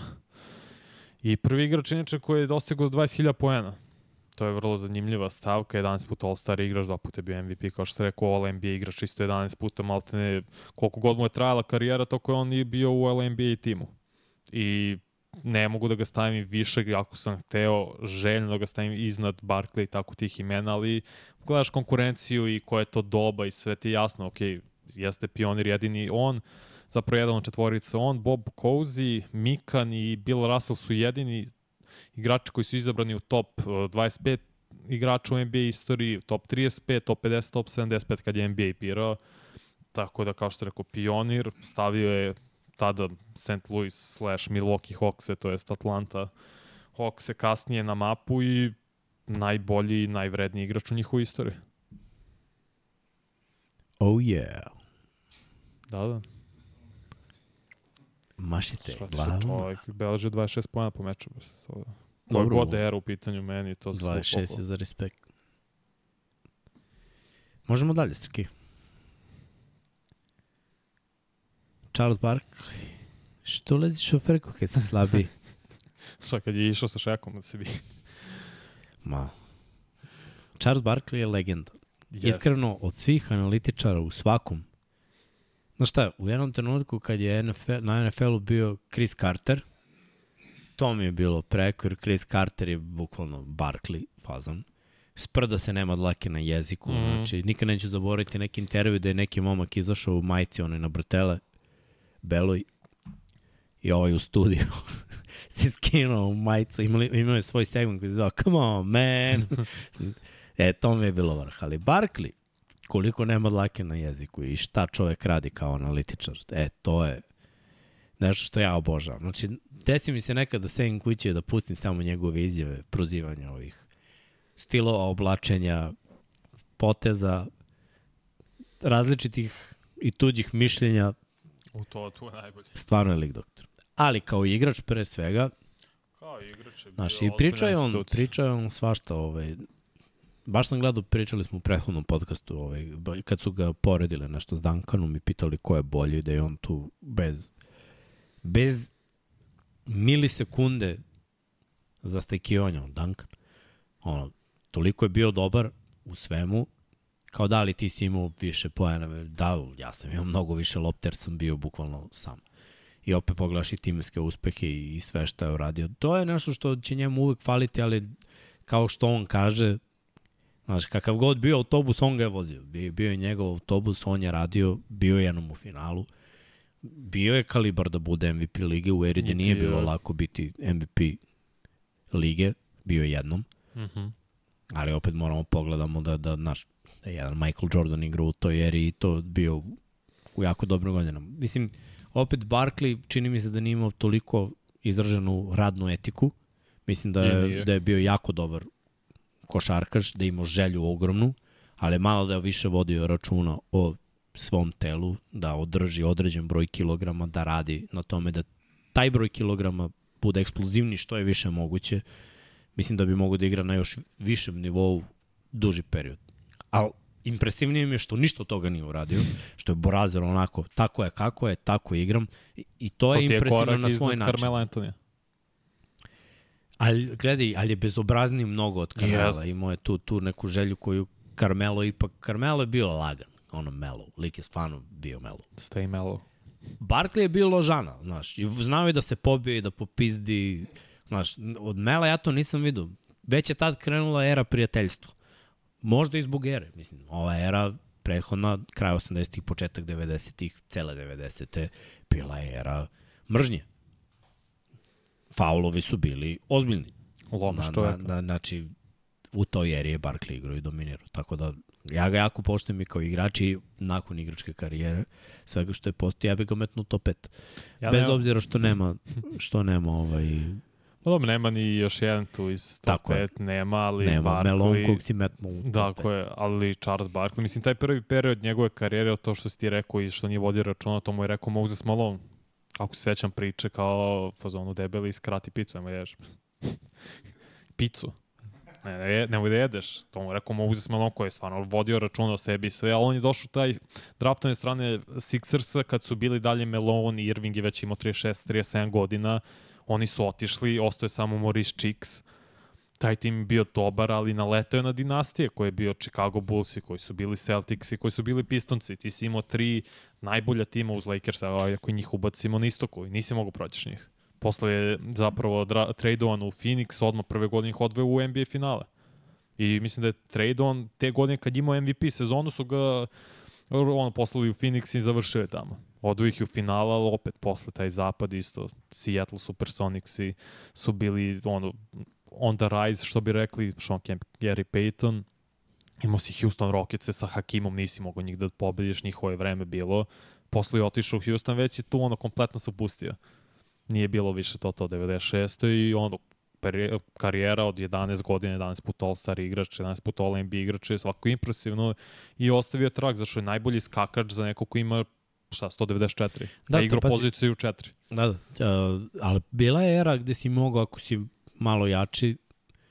I prvi igrač inače koji je dostigao 20.000 poena. To je vrlo zanimljiva stavka, 11 puta All-Star igrač, dva puta je bio MVP, kao što se rekao, All-NBA igrač isto 11 puta, maltene koliko god mu je trajala karijera, toko je on i bio u LNBA timu. I ne mogu da ga stavim više, ako sam hteo željno da ga stavim iznad Barkley i tako tih imena, ali gledaš konkurenciju i koje je to doba i sve ti jasno, ok, jeste pionir jedini on, zapravo jedan od četvorica on, Bob Cousy, Mikan i Bill Russell su jedini igrači koji su izabrani u top uh, 25 igrača u NBA istoriji, top 35, top 50, top 75 kad je NBA birao. Tako da, kao što rekao, pionir, stavio je tada St. Louis slash Milwaukee Hawks, to jest Atlanta Hawks kasnije na mapu i najbolji i najvredniji igrač u njihovoj istoriji. Oh yeah. Da, da. Mašite glavom. čovjek beleže 26 pojena po meču. Koje Dobro, god era u pitanju meni, to su 26 je za respekt. Možemo dalje, Srki. Charles Barkley. Što lezi šoferko kad si slabiji? (laughs) Šta kad je išao sa šekom da se bi... (laughs) Ma. Charles Barkley je legenda. Yes. Iskreno, od svih analitičara u svakom, znaš šta, u jednom trenutku kad je NFL, na NFL-u bio Chris Carter, to mi je bilo preko, jer Chris Carter je bukvalno Barkley fazan. Sprda se nema dlake na jeziku, mm. znači nikad neću zaboraviti neki intervju da je neki momak izašao u majici onaj na bratele, beloj, i ovaj u studiju (laughs) se skinuo u majicu, imali, imao je svoj segment koji se zvao Come on, man! (laughs) e, to mi je bilo vrh. Ali Barkley, koliko nema dlake na jeziku i šta čovek radi kao analitičar, e, to je nešto što ja obožavam. Znači, desi mi se nekad da sedem kuće da pustim samo njegove izjave, prozivanja ovih stilova oblačenja, poteza, različitih i tuđih mišljenja, U to, tu je najbolje. stvarno je lik doktor. Ali kao igrač pre svega, Kao igrač je bio Znaš, i pričao je on, pričao je on svašta, ovaj, baš sam gledao, pričali smo u prethodnom podcastu, ovaj, kad su ga poredile nešto s Duncanom i pitali ko je bolji, da je on tu bez, bez milisekunde za stekionja, Duncan. Ono, toliko je bio dobar u svemu, kao da li ti si imao više pojena, da, ja sam imao mnogo više lopte jer sam bio bukvalno sam i opet pogledaš i timske uspehe i, i sve što je uradio. To je nešto što će njemu uvek faliti, ali kao što on kaže, znaš, kakav god bio autobus, on ga je vozio. Bio, bio je njegov autobus, on je radio, bio je jednom u finalu. Bio je kalibar da bude MVP lige u eri gde nije bio bilo je. lako biti MVP lige, bio je jednom, Mm -hmm. ali opet moramo pogledamo da, da, naš, da je jedan Michael Jordan igra u toj eri i to bio u jako dobrim godinama. Mislim, opet Barkley čini mi se da nije imao toliko izraženu radnu etiku. Mislim da je, nije. da je bio jako dobar košarkaš, da je imao želju ogromnu, ali malo da je više vodio računa o svom telu, da održi određen broj kilograma, da radi na tome da taj broj kilograma bude eksplozivni što je više moguće. Mislim da bi mogo da igra na još višem nivou duži period. Ali impresivnije mi je što ništa od toga nije uradio, što je Borazer onako, tako je kako je, tako igram i, i to, To je je impresivno korak na svoj način. Carmela Antonija. Ali gledaj, ali je bezobrazniji mnogo od Carmela. Jeste. Imao je tu, tu neku želju koju Carmelo ipak, Carmelo je bio lagan, ono melo, lik je stvarno bio melo. Stay mellow. Barkley je bio ložana, znaš, i znao je da se pobije i da popizdi, znaš, od Mela ja to nisam vidio. Već je tad krenula era prijateljstva. Možda i zbog ere, mislim, ova era prethodna, kraj 80-ih, početak 90-ih, cele 90-te, bila je era mržnje. Faulovi su bili ozbiljni. Lomaš Na, čoveka. na, na, znači, u toj eri je Barkley igrao i dominirao. Tako da, ja ga jako poštujem i kao igrač i nakon igračke karijere, svega što je postao, ja bih ga metnuo top 5. Ja Bez nemam- obzira što nema, što nema ovaj, Pa dobro, nema ni još jedan tu iz top Tako je. 5, nema, ali nema Barkley... melon kog si metnuo. Tako pet. je, ali Charles Barkley, mislim, taj prvi period njegove karijere, to što si ti rekao i što nije vodio računa, to mu je rekao Moses Malone. Ako se sećam priče kao fazonu debeli, skrati picu, nemoj da ješ. Picu. Ne, ne, nemoj da jedeš. To mu rekao Moses Malone koji je stvarno vodio računa o sebi i sve, ali on je došao taj draftovne strane Sixersa kad su bili dalje Malone i Irving je već imao 36-37 godina. Oni su otišli, ostao je samo Maurice Cheeks taj tim bio dobar, ali naletao je na dinastije koje je bio Chicago Bullsi, koji su bili Celticsi, koji su bili Pistonci. Ti si imao tri najbolja tima uz Lakersa, a ako njih ubacimo na istoku i nisi mogu proćiš njih. Posle je zapravo tradovan u Phoenix, odmah prve godine ih odveo u NBA finale. I mislim da je tradovan te godine kad imao MVP sezonu su ga ono, poslali u Phoenix i završio je tamo. Odu ih i u finala, ali opet posle taj zapad isto, Seattle Supersonicsi su bili ono, on the rise, što bi rekli Sean Kemp, Gary Payton. Imao si Houston Rockets sa Hakimom, nisi mogao njih da pobediš, njihovo je vreme bilo. posle je otišao u Houston, već je tu ono kompletno se upustio. Nije bilo više to to 96. i ono, karijera od 11 godina, 11 puta All-Star igrač, 11 puta All-NBA igrač, je svako impresivno i ostavio trak, zašto je najbolji skakač za neko ko ima šta, 194. Da, Da, igra pazi- poziciju 4. Da, da. Uh, ali bila je era gde si mogao, ako si malo jači,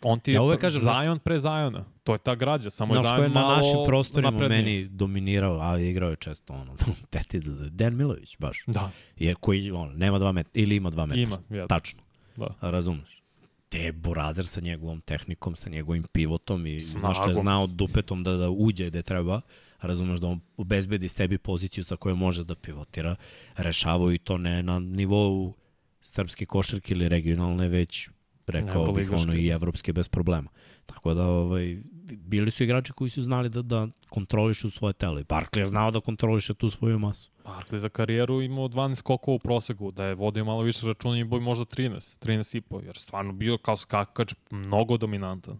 On ti Ja je uvek pr- kažem, Zion pre Zajona. To je ta građa, samo je Zion je na malo našim prostorima napredniji. meni dominirao, a igrao je često ono, (laughs) petica, Dan Milović baš. Da, Jer koji, ono, nema dva metra, ili ima dva metra. ima. Jedan. Tačno. Da. Razumeš? Te je Burazer sa njegovom tehnikom, sa njegovim pivotom i znaš što je Snagom. znao dupetom da, da uđe gde treba. Razumeš da on obezbedi sebi poziciju sa kojoj može da pivotira. Rešavaju i to ne na nivou srpske košarke ili regionalne, već rekao bih ono i evropske bez problema. Tako da ovaj, bili su igrači koji su znali da, da kontrolišu svoje telo. I Barkley je znao da kontroliše tu svoju masu. Barkley za karijeru imao 12 skokova u proseku, da je vodio malo više računa i boj možda 13, 13 i po, jer stvarno bio kao skakač mnogo dominantan.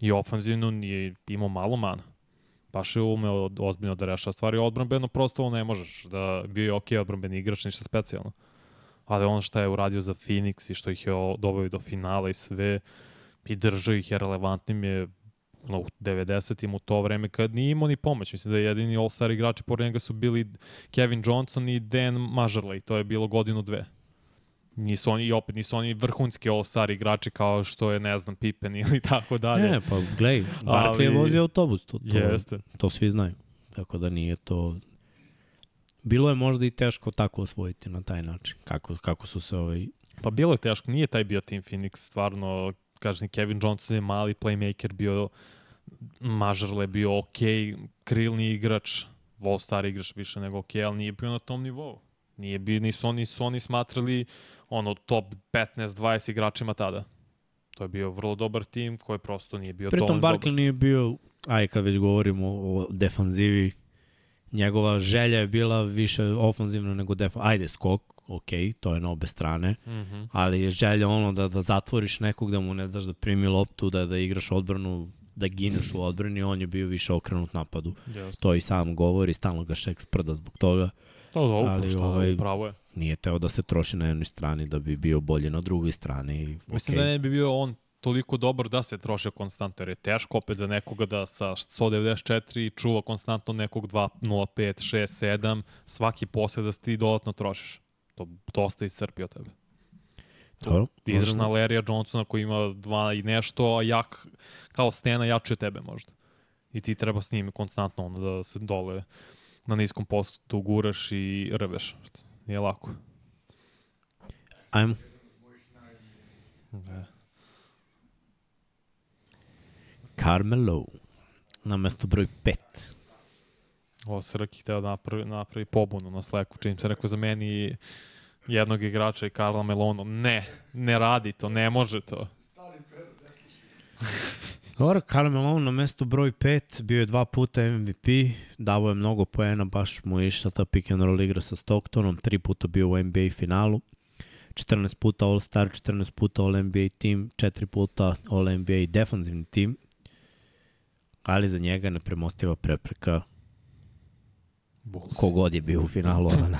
I ofanzivno nije imao malo mana. Baš je umeo ozbiljno da rešava stvari. Odbranbeno prosto ne možeš. Da bio je ok odbranbeni igrač, ništa specijalno. Ali ono što je uradio za Phoenix i što ih je o- doveo do finala i sve, i držao ih je relevantnim je u 90-im u to vreme kad nije imao ni pomoć. Mislim da je jedini all-star igrači pored njega su bili Kevin Johnson i Dan Majerley. To je bilo godinu dve. Nisu oni, i opet nisu oni vrhunski all-star igrači kao što je, ne znam, Pippen ili (laughs) tako dalje. Ne, pa gledaj, Barkley je vozio autobus. To, to, Jeste. To svi znaju. Tako da nije to... Bilo je možda i teško tako osvojiti na taj način. Kako, kako su se ovaj... Pa bilo je teško, nije taj bio Team Phoenix, stvarno, kažem, Kevin Johnson je mali playmaker, bio Mažarle bio ok, krilni igrač, All Star igrač više nego ok, ali nije bio na tom nivou. Nije bio, nisu oni, su oni smatrali ono top 15-20 igračima tada. To je bio vrlo dobar tim koji prosto nije bio Pritom dovoljno Barkley nije bio, aj kad već govorimo o defanzivi, njegova želja je bila više ofanzivna nego defanzivna. Ajde, skok, ok, to je na obe strane, Mm -hmm. ali je želja ono da, da zatvoriš nekog, da mu ne daš da primi loptu, da, da igraš odbranu, da gineš u odbrani, on je bio više okrenut napadu. Yes. To i sam govori, stalno ga šek sprda zbog toga. To je dobro, Ali šta, ovaj- pravo je. Nije teo da se troši na jednoj strani da bi bio bolji na drugoj strani. Mislim da ne bi bio on toliko dobar da se troše konstantno, jer je teško opet za nekoga da sa 194 čuva konstantno nekog 2, 0, 5, 6, 7, svaki posle da ti dodatno trošiš. To dosta iscrpi od tebe. Dobro, možemo- na Larrya Johnsona koji ima dva i nešto, a jak, kao stena jači od tebe možda. I ti treba s njim konstantno ono da se dole na niskom postu guraš i rveš. Nije lako. Ajmo. Ne. Carmelo. Na mesto broj 5. Ovo Srki hteo da napravi, napravi pobunu na Slacku, čim se rekao za meni jednog igrača i Karla Melonu. Ne, ne radi to, ne može to. Dobro, Carmelo na mesto broj 5, bio je dva puta MVP, davo je mnogo poena, baš mu je išla ta pick and roll igra sa Stocktonom, tri puta bio u NBA finalu, 14 puta All-Star, 14 puta All-NBA tim, 4 puta All-NBA defanzivni tim, ali za njega nepremostiva prepreka Bulls. kogod je bio u finalu, a na-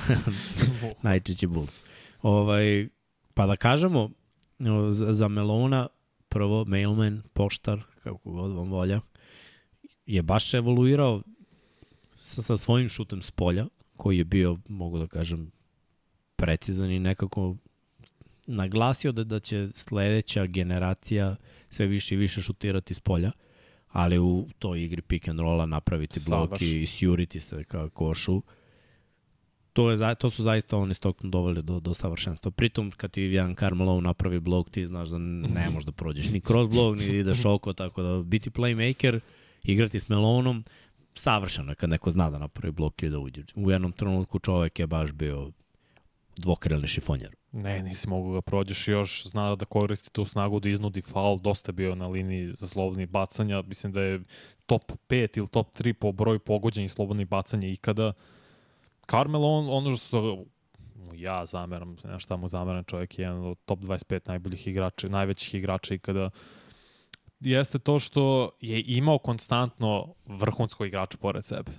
(laughs) najčešće Bulls. Ovaj, pa da kažemo, za, za Melona, prvo mailman, poštar, kako god vam volja, je baš evoluirao sa, sa svojim šutem s polja, koji je bio, mogu da kažem, precizan i nekako naglasio da, da će sledeća generacija sve više i više šutirati s polja, ali u toj igri pick and rolla napraviti blok i sjuriti se ka košu. To, je, za- to su zaista oni Stockton doveli do, do savršenstva. Pritom, kad ti jedan Carmelo napravi blok, ti znaš da ne (laughs) možeš da prođeš ni kroz blok, ni ideš oko, tako da biti playmaker, igrati s Melonom, savršeno je kad neko zna da napravi blok i da uđe. U jednom trenutku čovek je baš bio dvokrilni šifonjer. Ne, nisi mogu ga prođeš i još. Zna da koristi tu snagu da iznudi faul, dosta je bio na liniji za slobodni bacanja, mislim da je top 5 ili top 3 po broju pogođenih slobodnih bacanja ikada. Carmelo, on, ono što mu ja zameram, ne šta mu zameram, čovjek je jedan od top 25 najboljih igrača, najvećih igrača ikada, jeste to što je imao konstantno vrhunsko igrača pored sebe.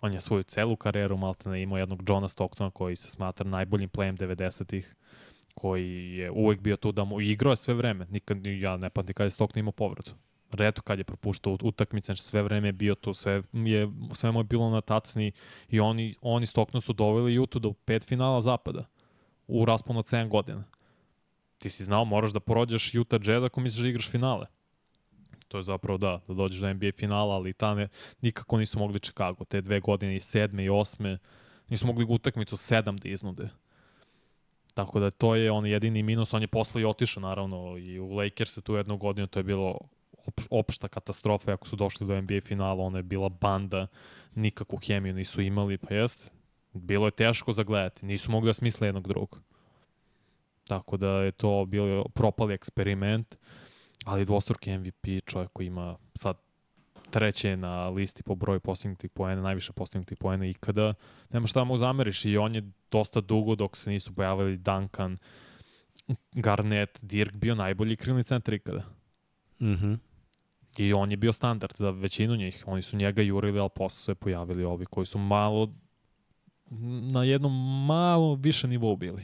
On je svoju celu karijeru maltene imao jednog Johna Stocktona koji se smatra najboljim playem 90-ih koji je uvek bio tu da mu igrao sve vreme. Nikad, ja ne pamtim kada je Stockton imao povredu. Reto kad je propuštao utakmice, znači sve vreme je bio tu, sve, je, sve mu je bilo na tacni i oni, oni Stockton su doveli Jutu do pet finala zapada u rasponu od 7 godina. Ti si znao, moraš da porođaš Utah Jazz ako misliš da igraš finale. To je zapravo da, da dođeš do NBA finala, ali ta ne, nikako nisu mogli Chicago. Te dve godine i sedme i osme nisu mogli utakmicu sedam da iznude. Tako da to je on jedini minus, on je posle i otišao naravno i u Lakers tu jednu godinu, to je bilo op, opšta katastrofa ako su došli do NBA finala, ona je bila banda, nikakvu hemiju nisu imali, pa jeste. Bilo je teško zagledati, nisu mogli da smisle jednog drugog. Tako da je to bio propali eksperiment, ali dvostruki MVP, čovjek koji ima sad treće na listi po broju postignutih poena, najviše postignutih poena ikada. Nema šta mu zameriš i on je dosta dugo dok se nisu pojavili Duncan, Garnett, Dirk bio najbolji krilni centar ikada. Mhm. Mm -hmm. I on je bio standard za većinu njih. Oni su njega jurili, ali posle su je pojavili ovi koji su malo na jednom malo više nivou bili.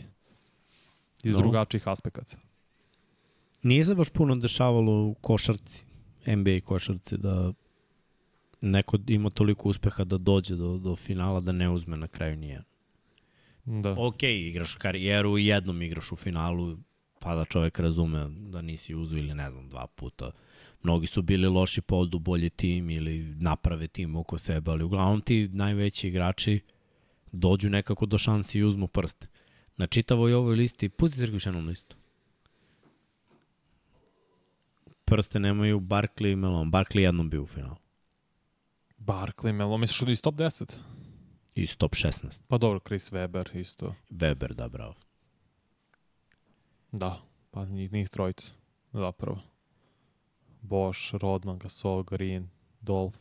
Iz no. drugačijih aspekata. Nije se baš puno dešavalo u košarci, NBA košarci, da neko ima toliko uspeha da dođe do, do finala da ne uzme na kraju nije. Da. Ok, igraš karijeru i jednom igraš u finalu, pa da čovek razume da nisi uzu ili ne znam, dva puta. Mnogi su bili loši pa odu bolji tim ili naprave tim oko sebe, ali uglavnom ti najveći igrači dođu nekako do šansi i uzmu prste. Na čitavoj ovoj listi, pusti se još jednom listu. Prste nemaju Barkley i Melon. Barkley jednom bio u finalu. Barkley, Melo, misliš da iz top 10? Iz top 16. Pa dobro, Chris Weber isto. Weber, da, bravo. Da, pa njih, njih trojica, zapravo. Bosch, Rodman, Gasol, Green, Dolph,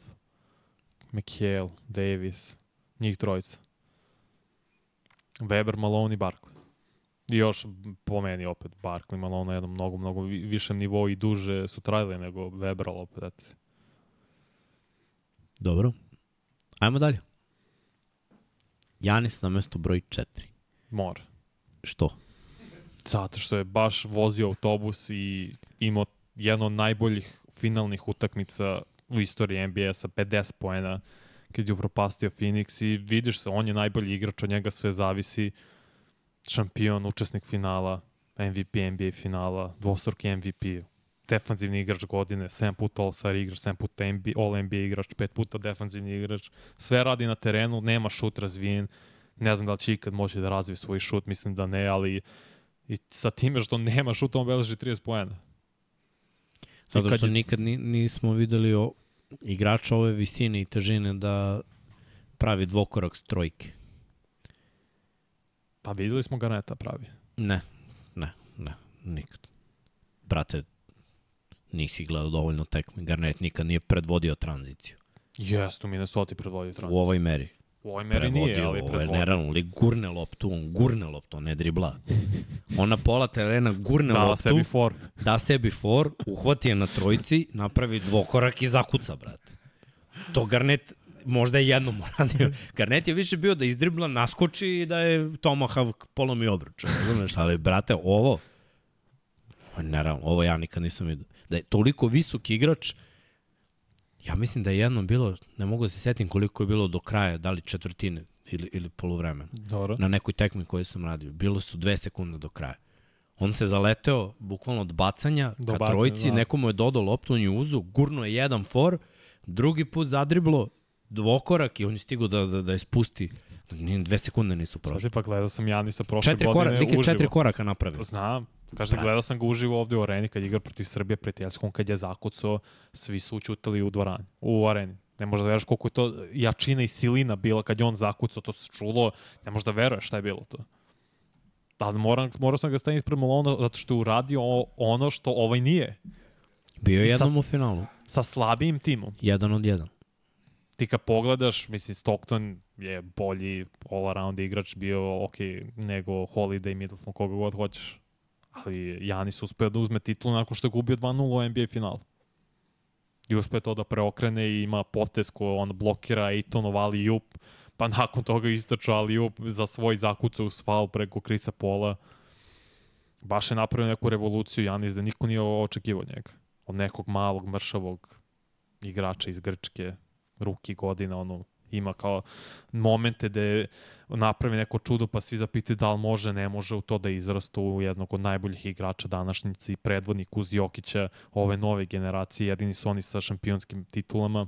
McHale, Davis, njih trojica. Weber, Malone i Barkley. I još po meni opet Barkley, Malone na jednom mnogo, mnogo višem nivou i duže su trajali nego Weber, ali opet eto. Dobro. Ajmo dalje. Janis na mesto broj 4. Mora. Što? Zato što je baš vozio autobus i imao jedno od najboljih finalnih utakmica u istoriji NBA sa 50 poena kad je upropastio Phoenix i vidiš se, on je najbolji igrač, od njega sve zavisi. Šampion, učesnik finala, MVP NBA finala, dvostruki MVP defanzivni igrač godine, 7 puta All-Star igrač, 7 puta NBA, All-NBA igrač, 5 puta defanzivni igrač. Sve radi na terenu, nema šut razvijen. Ne znam da li će ikad moći da razvije svoj šut, mislim da ne, ali i sa time što nema šuta, on beleži 30 poena. Zato što je... nikad ni, nismo videli o, igrača ove visine i težine da pravi dvokorak s trojke. Pa videli smo Garneta pravi. Ne, ne, ne, nikad. Brate, nisi gledao dovoljno tekme. Garnet nikad nije predvodio tranziciju. Jeste, u Minnesota predvodio tranziciju. U ovoj meri. U ovoj meri predvodio, nije, ali predvodio. Ovo je nerealno, ali gurne loptu, on gurne loptu, on ne dribla. On na pola terena gurne da, loptu, sebi for. da sebi for, uhvati je na trojici, napravi dvokorak i zakuca, brate. To Garnet možda je jednom uradio. (laughs) Garnet je više bio da izdribla, naskoči i da je Tomahawk polomi obruč. Razumeš, ali brate, ovo, ovo je nerealno, ovo ja nikad nisam vidio da je toliko visok igrač, ja mislim da je jednom bilo, ne mogu da se setim koliko je bilo do kraja, da li četvrtine ili, ili polovremena. Dobro. Na nekoj tekmi koju sam radio. Bilo su dve sekunde do kraja. On se zaleteo bukvalno od bacanja do ka bacanja, trojici, da. nekomu je dodao loptu, on je uzu, gurno je jedan for, drugi put zadriblo dvokorak i on je stigao da, da, da je spusti dve sekunde nisu prošle. Pa gledao sam Janisa prošle četiri godine korak, uživo. četiri koraka napravio. Znam. Kaže, gledao sam ga uživo ovde u areni kad igra protiv Srbije prijateljskom, kad je zakucao, svi su učutali u dvorani, u areni. Ne možda veruješ koliko je to jačina i silina bila kad je on zakucao, to se čulo, ne možda veruješ šta je bilo to. Ali moram, morao sam ga staviti ispred Malona zato što je uradio ono što ovaj nije. Bio je jednom u finalu. Sa slabijim timom. Jedan od jedan ti kad pogledaš, mislim, Stockton je bolji all-around igrač bio, ok, nego Holiday, Middleton, koga god hoćeš. Ali Janis uspeo da uzme titulu nakon što je gubio 2-0 u NBA finalu. i uspe to da preokrene i ima potez ko on blokira Ejtonov ali jup, pa nakon toga istrača ali jup za svoj zakuca u sval preko krica pola. Baš je napravio neku revoluciju Janis da niko nije očekivao njega. Od nekog malog, mršavog igrača iz Grčke, ruki godina, ono, ima kao momente gde napravi neko čudo pa svi zapitaju da li može, ne može u to da izrastu u jednog od najboljih igrača današnjice i predvodnik uz Jokića ove nove generacije, jedini su oni sa šampionskim titulama.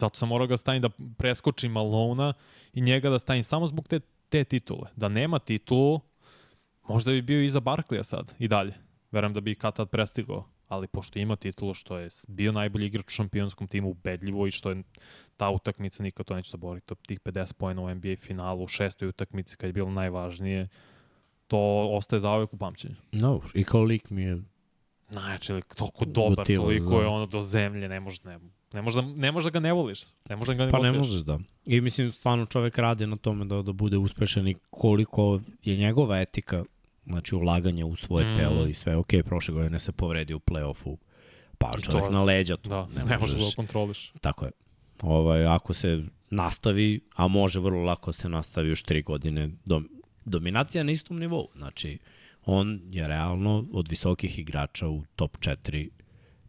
Zato sam morao ga stavim da preskočim Malona i njega da stavim samo zbog te, te titule. Da nema titulu, možda bi bio iza Barklija sad i dalje. Verujem da bi kad tad prestigao ali pošto ima titulu što je bio najbolji igrač u šampionskom timu ubedljivo i što je ta utakmica nikad to neće zaboraviti, tih 50 pojena u NBA finalu, u šestoj utakmici kad je bilo najvažnije, to ostaje za uvek u pamćenju. No, i kao lik mi je Znači, lik, toliko dobar, Gotivo, toliko da. je ono do zemlje, ne može, ne, ne može, da, ne može da ga ne voliš. Ne može da ga ne Pa ne voliš. možeš da. I mislim, stvarno čovek radi na tome da, da bude uspešan i koliko je njegova etika, znači ulaganje u svoje Mm. telo i sve. Ok, prošle godine se povredi u play-offu, pa I čovek to- na leđa tu. Da, ne, ne možeš da ga kontroliš. Tako je. Ovaj, ako se nastavi, a može vrlo lako se nastavi još tri godine, dom, dominacija na istom nivou. Znači, on je realno od visokih igrača u top 4,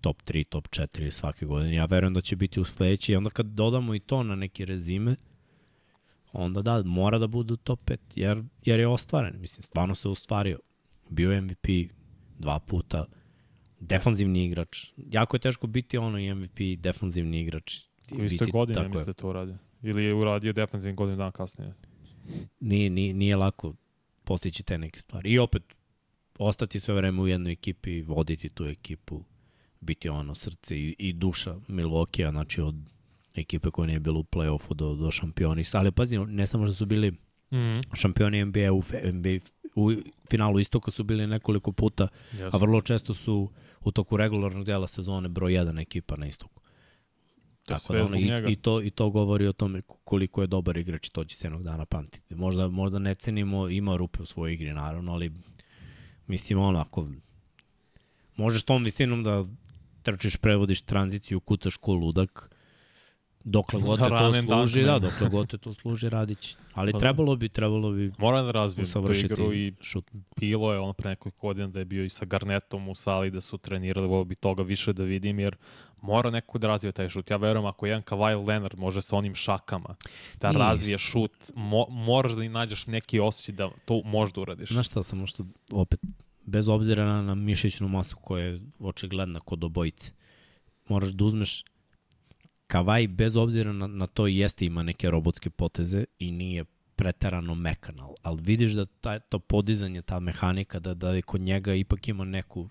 top 3, top 4 svake godine. Ja verujem da će biti u sledeći. I onda kad dodamo i to na neki rezime, onda da, mora da bude u top 5, jer, jer je ostvaren. Mislim, stvarno se ostvario. Bio MVP dva puta, defanzivni igrač. Jako je teško biti ono i MVP i defanzivni igrač. U istoj godini, tako mislim je. da to uradio. Ili je uradio defensivni godinu dana kasnije. Nije, nije, nije lako postići te neke stvari. I opet, ostati sve vreme u jednoj ekipi, voditi tu ekipu, biti ono srce i, i duša Milwaukee-a, znači od ekipe koja nije bila u play-offu do, do šampionista. Ali pazi, ne samo što su bili Mm -hmm. šampioni NBA u, NBA u finalu istoka su bili nekoliko puta, a vrlo često su u toku regularnog dela sezone broj 1 ekipa na istoku. Tako da ono, i, njega. i, to, i to govori o tome koliko je dobar igrač i to će se jednog dana pamtiti. Možda, možda ne cenimo, ima rupe u svojoj igri naravno, ali mislim ono, ako možeš tom visinom da trčiš, prevodiš tranziciju, kucaš ko ludak, dokle (laughs) god te to služi, da, dokle god te to služi, radić. Ali Pa da. trebalo bi, trebalo bi Moram da razvijem tu igru i šut. bilo je ono pre nekoliko godina da je bio i sa Garnetom u sali da su trenirali, volio bi toga više da vidim jer mora neko da razvije taj šut. Ja verujem ako jedan Kawhi Leonard može sa onim šakama da Nis. razvije šut, mo, moraš da i nađeš neki osjećaj da to možeš da uradiš. Znaš šta, samo što opet, bez obzira na, na mišićnu masu koja je očigledna kod obojice, moraš da uzmeš Kavaj bez obzira na, na to jeste ima neke robotske poteze i nije preterano mekan, ali, ali vidiš da ta, to podizanje, ta mehanika, da, da je kod njega ipak ima neku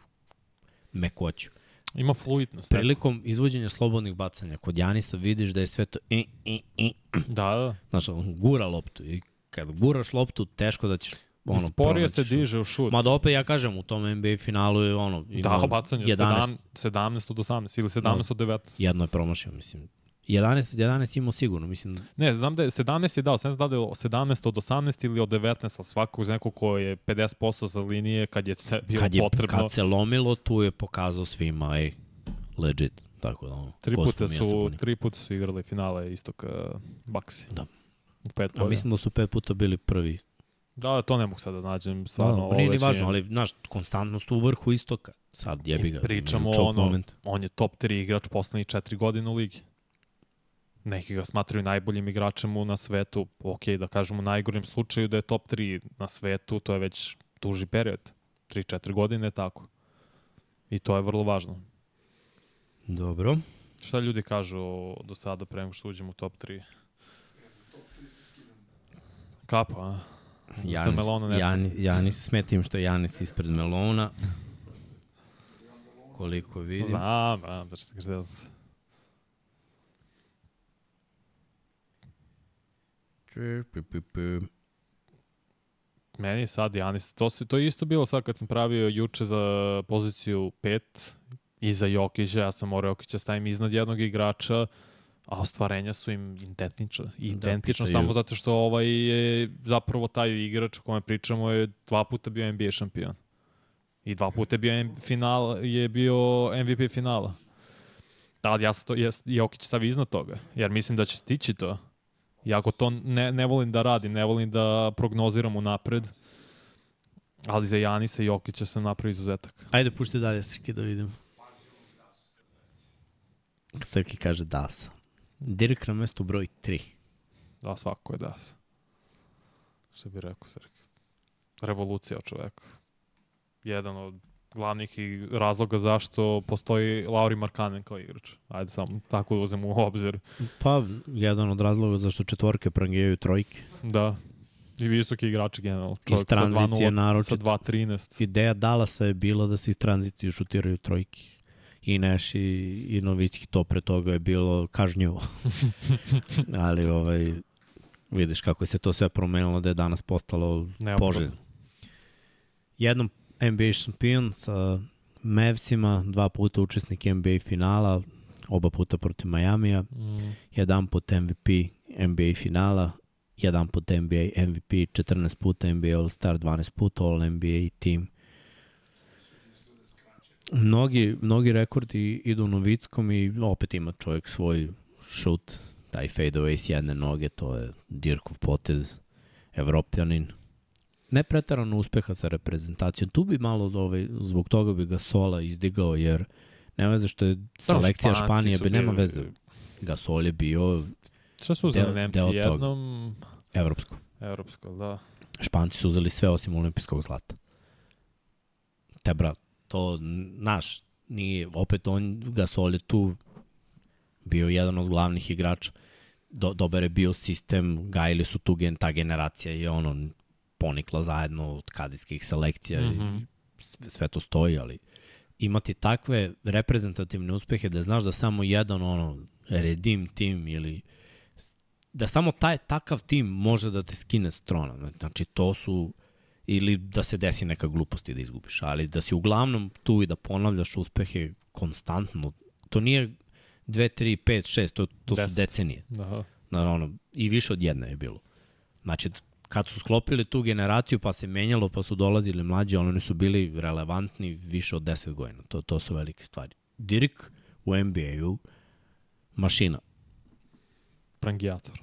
mekoću. Ima fluidnost. Prilikom izvođenja slobodnih bacanja, kod Janisa vidiš da je sve to i, i, i, Da, da. znaš, on gura loptu i kad guraš loptu, teško da ćeš Ono, sporije se diže u šut. Ma da opet ja kažem, u tom NBA finalu je ono... da, bacanje 11, 17, 17 od 18 ili 17 od 19. Jedno je promašio, mislim. 11, 11 imao sigurno, mislim. Ne, znam da je 17 je dao, znam da je 17 od 18 ili od 19, ali svakog za neko ko je 50% za linije kad je bilo Kad, je, potrebno. kad se lomilo, tu je pokazao svima, ej, legit. Tako da, ono, Tri puta su, tri puta su igrali finale istog uh, Baksi. Da. U pet A mislim da su pet puta bili prvi. Da, to ne mogu sad da nađem. Stvarno, da, nije ni već važno, ali, znaš, konstantnost u vrhu istoka. Sad, jebi ga. Pričamo choke ono, Moment. on je top 3 igrač poslednjih četiri godine u ligi. Neki ga smatraju najboljim igračem u- na svetu. Ok, da kažemo u najgorim slučaju da je top 3 na svetu, to je već duži period. 3-4 godine, tako. I to je vrlo važno. Dobro. Šta ljudi kažu o- do sada pre nego što uđemo u top 3? Kapa, a? Janis, Melona ne Janis, Janis, smetim što je Janis ispred Melona. Koliko vidim. Znam, znam, da će se grdelac. Meni je sad Janis, to, se, to je isto bilo sad kad sam pravio juče za poziciju 5 i za Jokića, ja sam morao Jokića stavim iznad jednog igrača, a ostvarenja su im identična. Identično, pitaju. samo zato što ovaj je zapravo taj igrač o kome pričamo je dva puta bio NBA šampion. I dva puta je bio, final, je bio MVP finala. Ali ja sam to, jes, Jokić stavi iznad toga, jer mislim da će stići to. Iako to ne, ne volim da radim, ne volim da prognoziram u napred, ali za Janisa i Jokića sam napravio izuzetak. Ajde, pušti dalje, Srki, da vidim. Srki kaže Dasa. Dirk na mesto broj 3. Da, svako je das. Što bi rekao Srki. Revolucija čoveka. Jedan od glavnih i razloga zašto postoji Lauri Markanen kao igrač. Ajde samo tako da uzem u obzir. Pa, jedan od razloga zašto četvorke prangijaju trojke. Da. I visoki igrači generalno. Iz Čovjek sa tranzicije 2-0, naročito. sa 2-13. Ideja Dallasa je bila da se iz tranzicije šutiraju trojke. I Neš i, i Novicki to pre toga je bilo kažnjivo. (laughs) Ali ovaj, vidiš kako se to sve promenilo da je danas postalo poželjno. Jednom NBA šampion sa Mavsima, dva puta učesnik NBA finala, oba puta protiv Majamija, Mm. jedan put MVP NBA finala, jedan put NBA MVP, 14 puta NBA All-Star, 12 puta All-NBA team. Mnogi, mnogi rekordi idu Novickom i opet ima čovjek svoj šut, taj fade away s jedne noge, to je Dirkov potez, evropljanin. Ne pretarano uspeha sa reprezentacijom. Tu bi malo ovaj, zbog toga bi ga Sola izdigao, jer nema veze što je selekcija Španci Španije, bi nema veze. Gasol je bio Šta su uzeli Nemci jednom? evropsko. Evropsko, da. Španci su uzeli sve osim olimpijskog zlata. Te brat, to naš nije, opet on Gasol je tu bio jedan od glavnih igrača. Do, dobar je bio sistem, gajili su tu gen, ta generacija je ono ponikla zajedno od kadijskih selekcija mm Mhm. -hmm. sve, sve to stoji, ali imati takve reprezentativne uspehe da znaš da samo jedan ono redim tim ili da samo taj takav tim može da te skine s trona. Znači to su ili da se desi neka glupost i da izgubiš, ali da si uglavnom tu i da ponavljaš uspehe konstantno, to nije 2, 3, 5, 6, to, to su decenije. da. Na, ono, I više od jedne je bilo. Znači, kad su sklopili tu generaciju, pa se menjalo, pa su dolazili mlađi, oni su bili relevantni više od 10 godina. To, to su velike stvari. Dirk u NBA-u, mašina. Prangijator.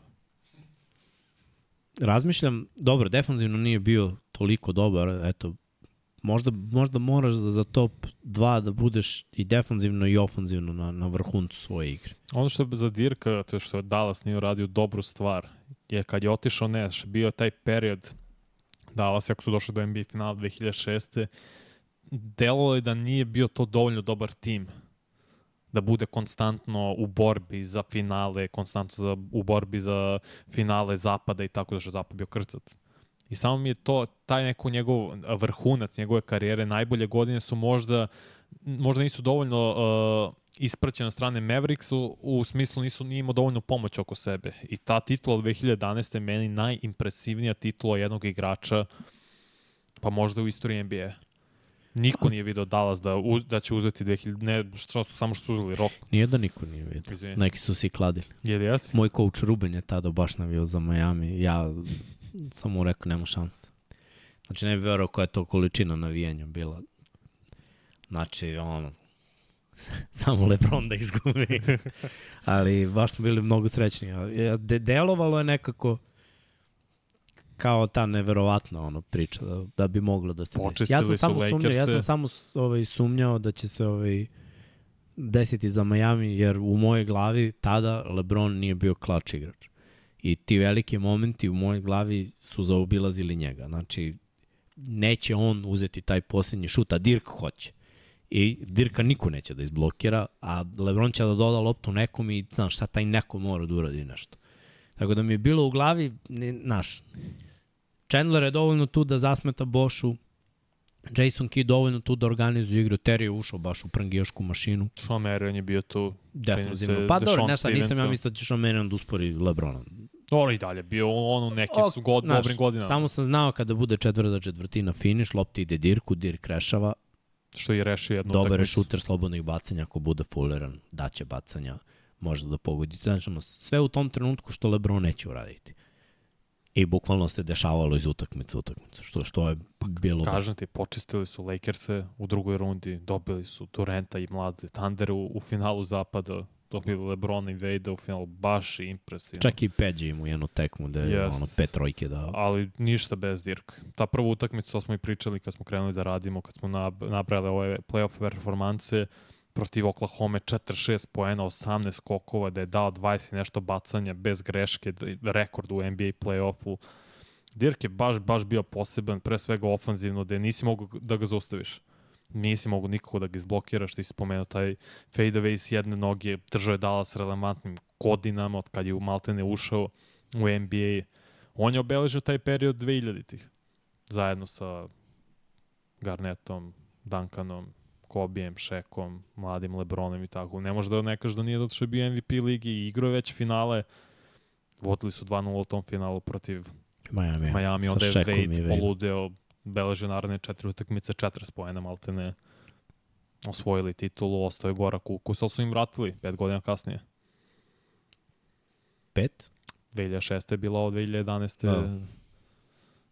Razmišljam, dobro, defanzivno nije bio toliko dobar, eto, možda, možda moraš da za top 2 da budeš i defanzivno i ofanzivno na, na vrhuncu svoje igre. Ono što je za Dirka, to je što je Dallas nije uradio dobru stvar, je kad je otišao Nash, bio je taj period Dallas, ako su došli do NBA finala 2006. Delalo je da nije bio to dovoljno dobar tim da bude konstantno u borbi za finale, konstantno za, u borbi za finale zapada i tako da što zapad bio krcat. I samo mi je to, taj neko njegov vrhunac njegove karijere, najbolje godine su možda, možda nisu dovoljno uh, ispraćene od strane Mavericksu, u smislu nisu nije imao dovoljno pomoć oko sebe. I ta titula od 2011. je meni najimpresivnija titula jednog igrača, pa možda u istoriji NBA. Niko nije video Dallas da, uz, da će uzeti 2000, ne, što, samo što su uzeli rok. Nije da niko nije. Izvini. Neki su se i kladili. Je li jesi? Moj coach Ruben je tada baš navio za Miami. Ja sam mu rekao nema šanse. Znači ne bi verao koja je to količina navijanja bila. Znači, ono, (laughs) samo Lebron da izgubi. (laughs) Ali baš smo bili mnogo srećni. De, delovalo je nekako kao ta neverovatna ono priča da, da bi moglo da se desi. Ja sam samo sumnjao, ja sam samo ovaj, sumnjao da će se ovaj, desiti za Miami, jer u mojoj glavi tada LeBron nije bio klač igrač. I ti veliki momenti u mojoj glavi su zaobilazili njega. Znači, neće on uzeti taj posljednji šut, a Dirk hoće. I Dirka niko neće da izblokira, a LeBron će da doda loptu nekom i, znaš, sad taj neko mora da uradi nešto. Tako da mi je bilo u glavi, ne, znaš, Chandler je dovoljno tu da zasmeta Bošu, Jason Kidd dovoljno tu da organizuje igru, Terry je ušao baš u prangijašku mašinu, Sean Marion je bio tu. definitivno. Pa dobro, ne sad, nisam ja mislio da ćeš Omenan da uspori Lebrona. Dobro i dalje, bio on u nekim Ok, su god, znaš, dobrim godinama. Samo sam znao kada bude četvrta četvrtina finiš, lopta ide Dirku, Dirk rešava, Što je rešio jednu dobar je utakmicu. šuter slobodnih bacanja, ako bude fulleran, daće bacanja, može da pogodi. Znači, sve u tom trenutku što Lebron neće uraditi. I bukvalno se dešavalo iz utakmice u utakmicu, što, što je bilo... da- Kažem ti, počistili su Lakers-e u drugoj rundi, dobili su Durenta i mlade Thunder u, u finalu zapada. Dobili Lebrona i Vejda u finalu, baš impresivno. Čak i Peđe ima jednu tekmu da je Jest. ono pet trojke dao. ali ništa bez Dirk. Ta prva utakmica, to smo i pričali kad smo krenuli da radimo, kad smo nab- nabrali ove playoff performanse, protiv Oklahoma 46 poena, 18 skokova, da je dao 20 i nešto bacanja bez greške, da rekord u NBA playoffu. Dirk je baš, baš bio poseban, pre svega ofanzivno, da nisi mogu da ga zaustaviš. Nisi mogu nikako da ga izblokiraš, ti si spomenuo taj fade away s jedne noge, držao je Dallas relevantnim godinama od kad je u Maltene ušao u NBA. On je obeležio taj period 2000-ih, zajedno sa Garnetom, Duncanom, Kobijem, Šekom, mladim Lebronom i tako. Ne može da ne kaže da nije zato što je bio MVP ligi i igrao već finale. Vodili su 2-0 u tom finalu protiv Miami. Miami, onda je Wade poludeo, beležio naravne četiri utakmice, 40 pojena maltene osvojili titulu, ostao je Gorak Ukus, ali su im vratili pet godina kasnije. Pet? 2006. je bila ovo, 2011. Da.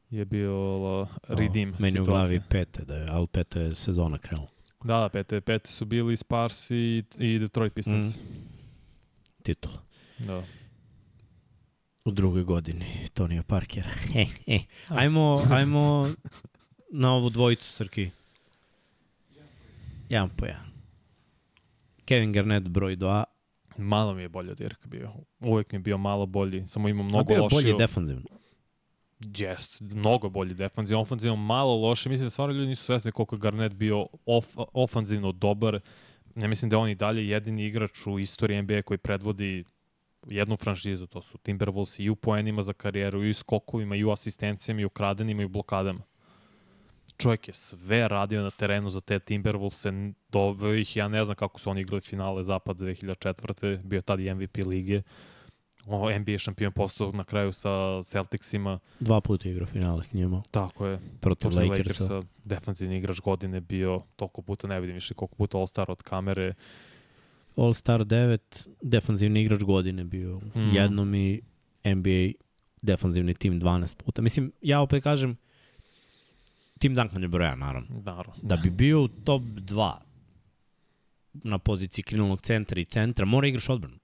je bio uh, redeem O, Meni u situacija. glavi pete, da je, ali pete je sezona krenula. Da, da, pete, pete su bili Spars i, i Detroit Pistons. Mm. Titul. Da. U drugoj godini Tonija Parkera. (laughs) He, he. Ajmo, ajmo na ovu dvojicu, Srki. Jedan po jedan. Kevin Garnett broj 2. Malo mi je bolje od Dirka bio. Uvijek mi je bio malo bolji, samo ima Mnogo mnogo bio je lošiju. bolje defanzivno. Jest, mnogo bolji defanzivno, ofanzivno malo loše. Mislim da stvarno ljudi nisu svesni koliko je Garnett bio of, ofanzivno dobar. Ne mislim da je on i dalje jedini igrač u istoriji NBA koji predvodi jednu franšizu, to su Timberwolves i u poenima za karijeru, i u skokovima, i u asistencijama, i u kradenima, i u blokadama. Čovjek je sve radio na terenu za te Timberwolvese, doveo ih, ja ne znam kako su oni igrali finale Zapada 2004. Bio je tad i MVP lige. O, NBA šampion postao na kraju sa Celticsima. Dva puta igrao finale s njima. Tako je. Protiv Protiv Lakersa. Lakersa, defanzivni igrač godine bio, toliko puta ne vidim više, koliko puta All-Star od kamere. All-Star 9, defanzivni igrač godine bio Mm. jednom i NBA defanzivni tim 12 puta. Mislim, ja opet kažem, tim Duncan je broja, naravno. Naravno. Da bi bio u top 2 na poziciji krilnog centra i centra, mora igraš odbranu.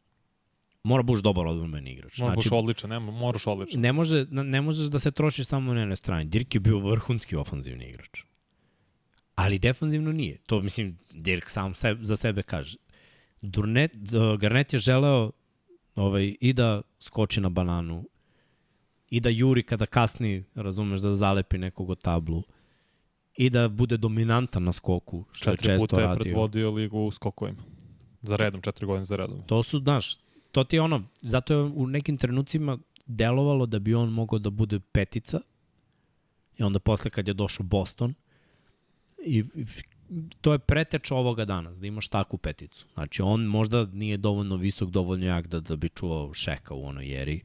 Mora buš dobar odbrambeni igrač. Moraš Znači, odličan, nema, moraš odličan. ne, može, ne možeš da se trošiš samo na jednoj strani. Dirk je bio vrhunski ofanzivni igrač. Ali defanzivno nije. To, mislim, Dirk sam sebe, za sebe kaže. Durnet, Garnet je želeo ovaj, i da skoči na bananu, i da juri kada kasni, razumeš, da zalepi nekog o tablu, i da bude dominantan na skoku, što je Četiri često puta je radio. predvodio ligu u skokovima. Za redom, četiri godine za redom. To su, znaš, to ti je ono, zato je u nekim trenucima delovalo da bi on mogao da bude petica i onda posle kad je došao Boston i to je preteča ovoga danas, da imaš takvu peticu. Znači, on možda nije dovoljno visok, dovoljno jak da, da bi čuvao šeka u onoj jeri.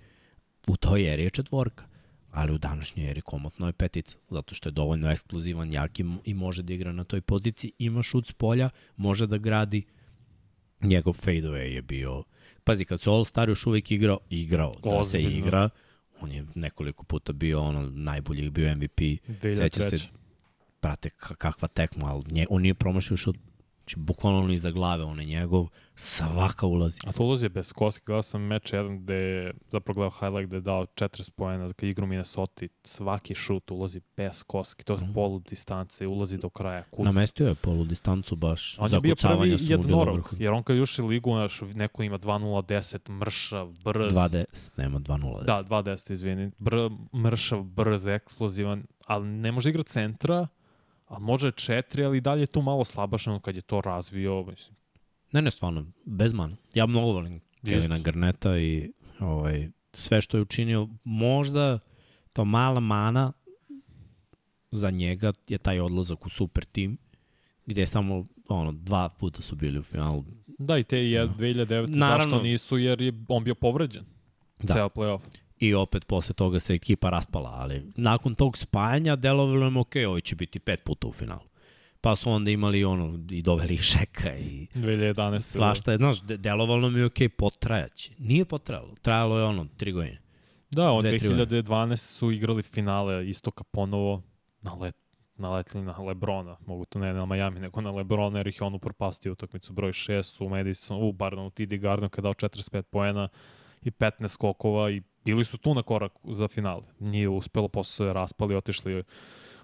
U toj jeri je četvorka. Ali u današnjoj jeri komotno je petica, zato što je dovoljno eksplozivan, jak i, i može da igra na toj poziciji. Ima šut s polja, može da gradi. Njegov fadeaway je bio... Pazi, kad se All Star još uvijek igrao, igrao da se Ozbiljno. igra, on je nekoliko puta bio ono najbolji, bio MVP. Seća 2003. se, brate, ka- kakva tekma, ali nje, on nije promašio šut, znači bukvalno on iza glave, on je njegov, svaka ulazi. A to ulazi bez koske. Gledao sam meč jedan gde je zapravo gledao highlight gde je dao 40 pojena kad igru Minnesota. Svaki šut ulazi bez koske. To je Mhm. polu distance, ulazi do kraja. Kuc. Namestio je polu distancu baš, On je bio prvi jednorog, jer on kad je u ligu, naš, neko ima 2.010, mršav, brz. 2D, nema 2-0. Da, 2.10, izvini. Br, mršav, brz, eksplozivan, ali ne može igrati centra, a može četiri, ali dalje je tu malo slabašano kad je to razvio. Mislim, Ne, ne, stvarno, bez mana. Ja mnogo volim Kevina Garneta i ovaj, sve što je učinio, možda to mala mana za njega je taj odlazak u super tim, gde je samo ono, dva puta su bili u finalu. Da, i te je Da. 2009. Naravno. Zašto nisu? Jer je on bio povređen. Da. Ceo playoff. I opet posle toga se ekipa raspala, ali nakon tog spajanja delovalo im ok, ovo će biti pet puta u finalu. Pa su onda imali ono, i doveli Šeka i 2011. svašta je, znaš, de- delovalo mi je ok, potrajaće. Nije potrajalo, trajalo je ono, tri godine. Da, od Dve, tri godine. 2012 su igrali finale Istoka ponovo na let naletili na Lebrona, mogu to ne na Miami, nego na Lebrona, jer ih je on upropastio utakmicu broj 6 u Madison, u, pardon, u TD Garden kada dao 45 poena i 15 skokova i bili su tu na korak za finale. Nije uspelo, posle raspali, otišli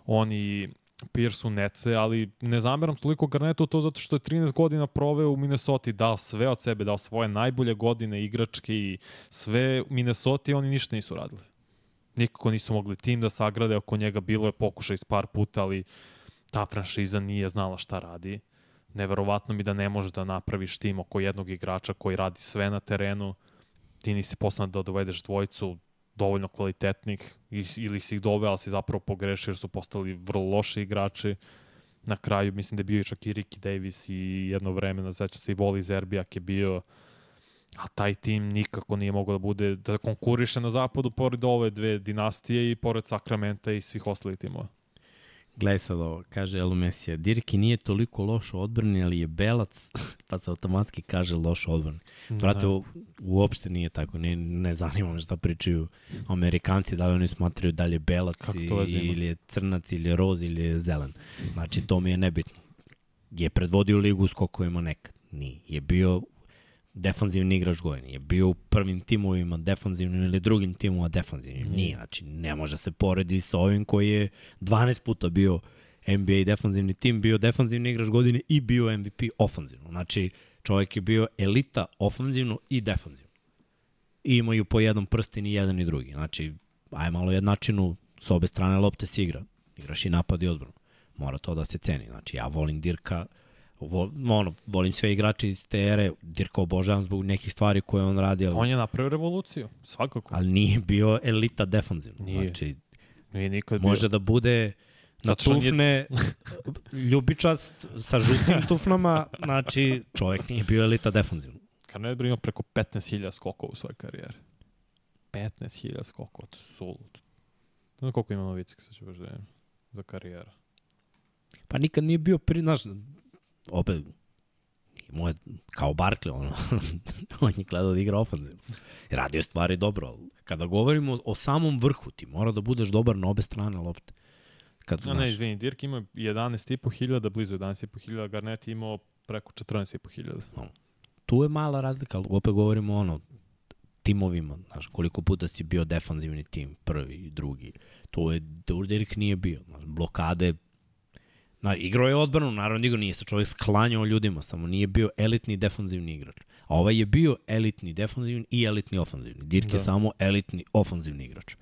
oni Pierce u Nece, ali ne zameram toliko Garnetu to zato što je 13 godina proveo u Minnesota, dao sve od sebe, dao svoje najbolje godine igračke i sve u Minnesota i oni ništa nisu radili. Nikako nisu mogli tim da sagrade, oko njega bilo je pokušaj s par puta, ali ta franšiza nije znala šta radi. Neverovatno mi da ne možeš da napraviš tim oko jednog igrača koji radi sve na terenu. Ti nisi poslan da dovedeš dvojicu dovoljno kvalitetnih ili si ih doveo, ali si zapravo pogrešio jer su postali vrlo loši igrači. Na kraju mislim da je bio čak i Ricky Davis i jedno vreme, na seća se i Voli Zerbijak je bio a taj tim nikako nije mogao da bude, da konkuriše na zapadu pored ove dve dinastije i pored Sakramenta i svih ostalih timova. Gledaj sad ovo, kaže Elu Mesija, Dirki nije toliko loš u odbrani, ali je belac, (laughs) pa se automatski kaže loš u odbrani. Brate, u, uopšte nije tako, ne, ne zanima me šta pričaju Amerikanci, da li oni smatraju da li je belac i, ili je crnac ili je roz ili je zelen. Znači, to mi je nebitno. Je predvodio ligu skokovima nekad? Nije. Je bio defanzivni igrač godine. Je bio u prvim timovima defanzivnim ili drugim timovima defanzivnim. Mm. Nije, znači ne može se poredi sa ovim koji je 12 puta bio NBA defanzivni tim, bio defanzivni igrač godine i bio MVP ofanzivno. Znači čovjek je bio elita ofanzivno i defanzivno. I imaju po jednom prsti ni jedan ni drugi. Znači, aj malo jednačinu, s obe strane lopte se igra. Igraš i napad i odbranu. Mora to da se ceni. Znači, ja volim Dirka, Vol, ono, volim sve igrače iz te ere, Dirka obožavam zbog nekih stvari koje on radi. Ali, on je napravio revoluciju, svakako. Ali nije bio elita defanzivno. Nije. Znači, nije nikad može bio. da bude na tufne je... ljubičast sa žutim tufnama, znači čovjek nije bio elita defanzivno. Karnet imao preko 15.000 skokova u svojoj karijeri. 15.000 skokova, to je sulud. Znam koliko ima Novicik, sad ću baš da za karijeru. Pa nikad nije bio, pri, znaš, opet, imao je kao Barkley, ono, (laughs) on je gledao da igra ofanzivno. Radio stvari dobro, ali kada govorimo o, samom vrhu, ti mora da budeš dobar na obe strane lopte. Kad, no, ne, izvini, Dirk ima 11,5 hiljada, blizu 11,5 hiljada, Garnet imao preko 14,5 hiljada. No. Tu je mala razlika, ali opet govorimo ono, timovima, znaš, koliko puta si bio defanzivni tim, prvi drugi. To je, Dirk nije bio. Znaš, blokade Na, igrao je odbranu, naravno igrao nije se čovjek sklanjao ljudima, samo nije bio elitni defanzivni igrač. A ovaj je bio elitni defanzivni i elitni ofanzivni. Dirk da. je samo elitni ofanzivni igrač.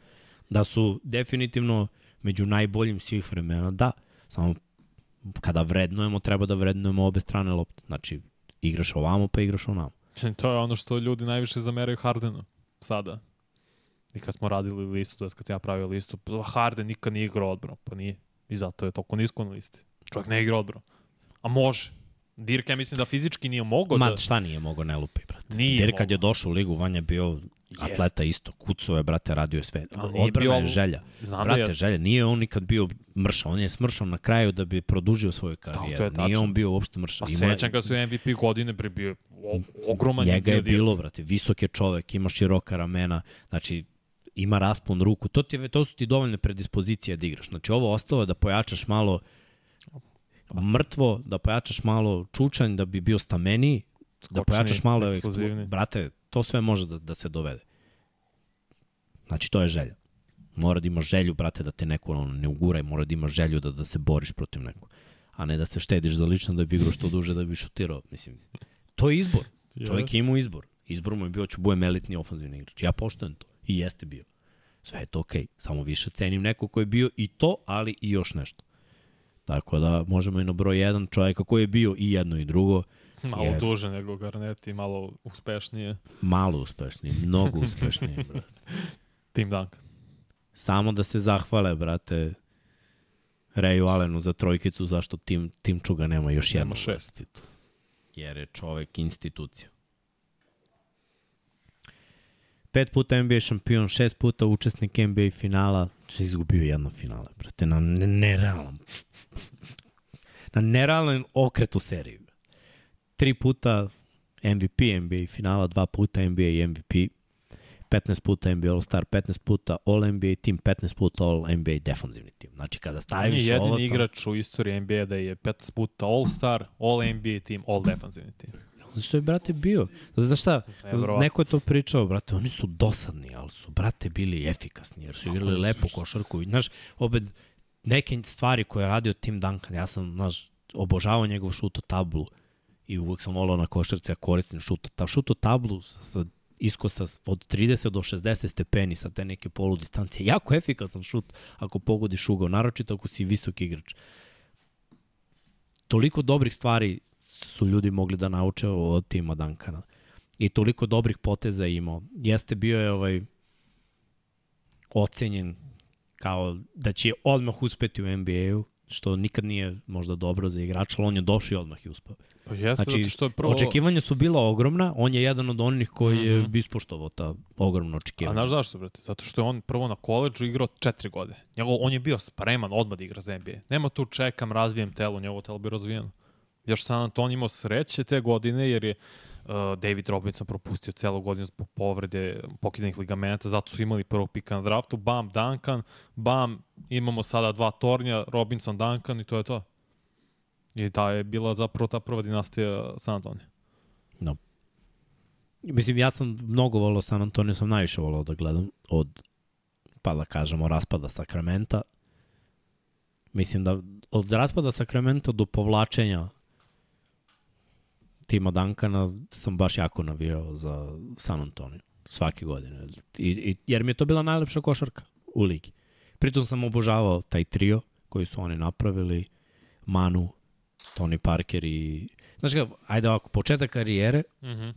Da su definitivno među najboljim svih vremena, da. Samo kada vrednujemo, treba da vrednujemo obe strane lopte. Znači, igraš ovamo, pa igraš onamo. To je ono što ljudi najviše zameraju Hardenu sada. I kad smo radili listu, to je kad ja pravio listu, pa Harden nikad nije igrao odbranu, pa nije. I zato je toliko nisko na listi. Čovjek ne igra odbranu. A može. Dirk, ja mislim da fizički nije mogao Ma, da... šta nije mogao, ne lupi, brate. Nije Dirk kad je došao u ligu, Vanja bio atleta isto. Kucao je, brate, radio je sve. Odbrana je želja. Znam da brate, da želja. Nije on nikad bio mršao. On je smršao na kraju da bi produžio svoju karijeru. Da, nije on bio uopšte mršao. Pa sećam kad su MVP godine pre bio ogroman. Njega je bilo, brate. Visok je čovek, ima široka ramena. Znači, ima raspon ruku. To, ti, to su ti dovoljne predispozicije da igraš. Znači, ovo ostalo da pojačaš malo mrtvo, da pojačaš malo čučanj, da bi bio stameniji, da pojačaš malo eksplozivni. Brate, to sve može da, da se dovede. Znači, to je želja. Mora da imaš želju, brate, da te neko ono, ne uguraj, mora da imaš želju da, da se boriš protiv nekog. A ne da se štediš za lično da bi igrao što duže da bi šutirao. Mislim, to je izbor. Čovjek je imao izbor. Izbor mu je bio, ću budem elitni ofenzivni igrač. Ja poštujem to. I jeste bio. Sve je to okej. Okay. Samo više cenim neko ko je bio i to, ali i još nešto. Tako da možemo i na broj jedan čovjeka koji je bio i jedno i drugo. Malo jer... duže nego Garnet i malo uspešnije. Malo uspešnije, mnogo uspešnije, (laughs) brate. Tim Duncan. Samo da se zahvale, brate, Rayu Allenu za trojkicu, zašto tim, tim Čuga nema još jedno. Nema šest. Jer je čovek institucija. Pet puta NBA šampion, šest puta učesnik NBA finala, što izgubio jedno finale, brate, na nerealan, na nerealan okret u seriji. Tri puta MVP NBA finala, dva puta NBA MVP, 15 puta NBA All-Star, 15 puta All-NBA tim, 15 puta All-NBA defanzivni tim. Znači, kada On je staviš ovo... jedini igrač u istoriji NBA da je 15 puta All-Star, All-NBA team, All-defensivni team. Zato što je, brate, bio. Znaš šta, neko je to pričao, brate, oni su dosadni, ali su, brate, bili efikasni, jer su igrali lepo košarku. Znaš, opet, neke stvari koje je radio Tim Duncan, ja sam, znaš, obožavao njegov šuto tablu i uvek sam volao na košarci, ja koristim šuto, ta, šuto tablu sa, sa iskosa od 30 do 60 stepeni sa te neke polu distancije. Jako efikasan šut ako pogodiš ugao, naročito ako si visok igrač. Toliko dobrih stvari su ljudi mogli da nauče od tima Dankana. I toliko dobrih poteza je imao. Jeste bio je ovaj ocenjen kao da će odmah uspeti u NBA-u, što nikad nije možda dobro za igrača, ali on je došao i odmah je uspeo. Pa jeste, Znači, zato što je prvo... Očekivanja su bila ogromna, on je jedan od onih koji je Mhm. ispoštovao ta ogromna A očekivanja. znaš zašto, brate? Zato što je on prvo na koleđu igrao četiri godine. Njegov, on je bio spreman odmah da igra za NBA. Nema tu čekam, razvijem telo, njegovo telo bi razvijeno. Još San Antonio imao sreće te godine jer je uh, David Robinson propustio celu godinu zbog povrede pokidanih ligamenta, zato su imali prvog pika na draftu, bam, Duncan, bam, imamo sada dva tornja, Robinson, Duncan i to je to. I da je bila zapravo ta prva dinastija San Antonio. Mislim, ja sam mnogo volao San Antonio, sam najviše volao da gledam od, pa da kažemo, raspada Sakramenta. Mislim da od raspada Sakramenta do povlačenja tima Dankana sam baš jako navijao za San Antonio svake godine. I, i, jer mi je to bila najlepša košarka u ligi. Pritom sam obožavao taj trio koji su oni napravili, Manu, Tony Parker i... Znaš ga, ajde ovako, početak karijere, Mm -hmm.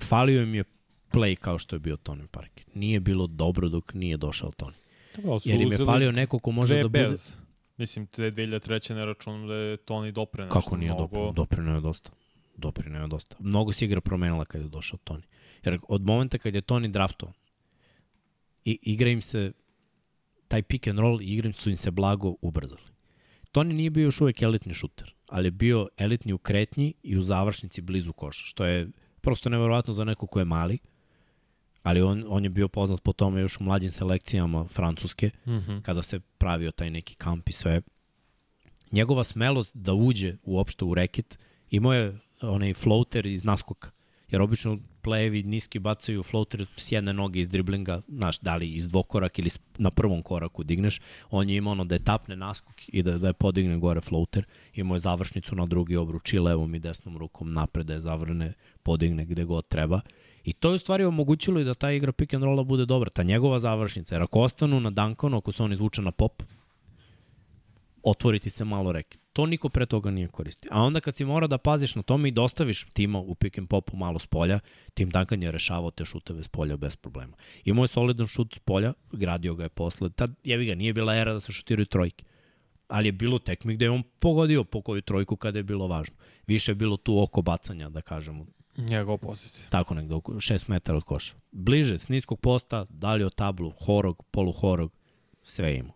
falio im je play kao što je bio Tony Parker. Nije bilo dobro dok nije došao Tony. Jer im je falio neko ko može da bude... bez. Mislim, te 2003. ne računam da je Tony dopre Kako nije mnogo... doprineo? Doprineo je dosta. Doprineo je dosta. Mnogo se igra promenila kad je došao Tony. Jer od momenta kad je Tony draftovan, i igra im se taj pick and roll, igra im su im se blago ubrzali. Tony nije bio još uvek elitni šuter, ali je bio elitni u kretnji i u završnici blizu koša, što je prosto neverovatno za neko ko je mali, ali on, on je bio poznat po tome još u mlađim selekcijama Francuske, Mm -hmm. kada se pravio taj neki kamp i sve. Njegova smelost da uđe uopšte u reket, imao je onaj floater iz naskoka. Jer obično plejevi niski bacaju floater s jedne noge iz driblinga, znaš, da li iz dvokorak ili na prvom koraku digneš. On je imao ono da je tapne naskok i da, da je podigne gore floater. Imao je završnicu na drugi obruč i levom i desnom rukom napred da je zavrne, podigne gde god treba. I to je u stvari omogućilo i da ta igra pick and rolla bude dobra. Ta njegova završnica. Jer ako ostanu na Duncanu, ako se on izvuče na pop, otvoriti se malo reke. To niko pre toga nije koristio. A onda kad si mora da paziš na tome i dostaviš tima u pick and popu malo s polja, Tim Duncan je rešavao te šuteve s polja bez problema. Imao je solidan šut s polja, gradio ga je posle. Tad, jevi ga, nije bila era da se šutiraju trojke. Ali je bilo tekmi gde je on pogodio po koju trojku kada je bilo važno. Više je bilo tu oko bacanja, da kažemo, Njegov pozicija. tako negde, oko 6 metara od koša. Bliže, s niskog posta, dalje od tablu, horog, poluhorog, sve ima.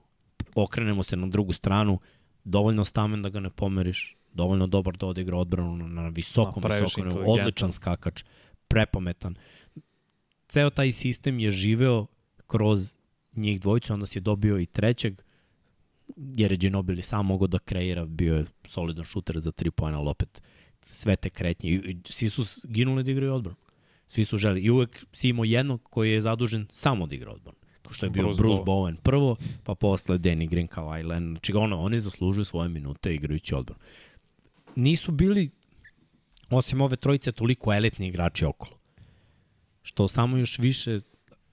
Okrenemo se na drugu stranu, dovoljno stamen da ga ne pomeriš, dovoljno dobar da odigra odbranu na, na visokom, previše visokom, odličan skakač, prepametan. Ceo taj sistem je živeo kroz njih dvojicu, onda si je dobio i trećeg, jer je Ginobili sam mogao da kreira, bio je solidan šuter za tri pojena, ali opet sve te kretnje. I, i svi su ginuli da igraju odbranu. Svi su želi. I uvek si imao jednog koji je zadužen samo da igra odbranu. Kao što je bio Bruce Bruce, Bowen. Bowen prvo, pa posle Danny Green kao Island. Znači ono, oni zaslužuju svoje minute igrajući odbranu. Nisu bili, osim ove trojice, toliko elitni igrači okolo. Što samo još više,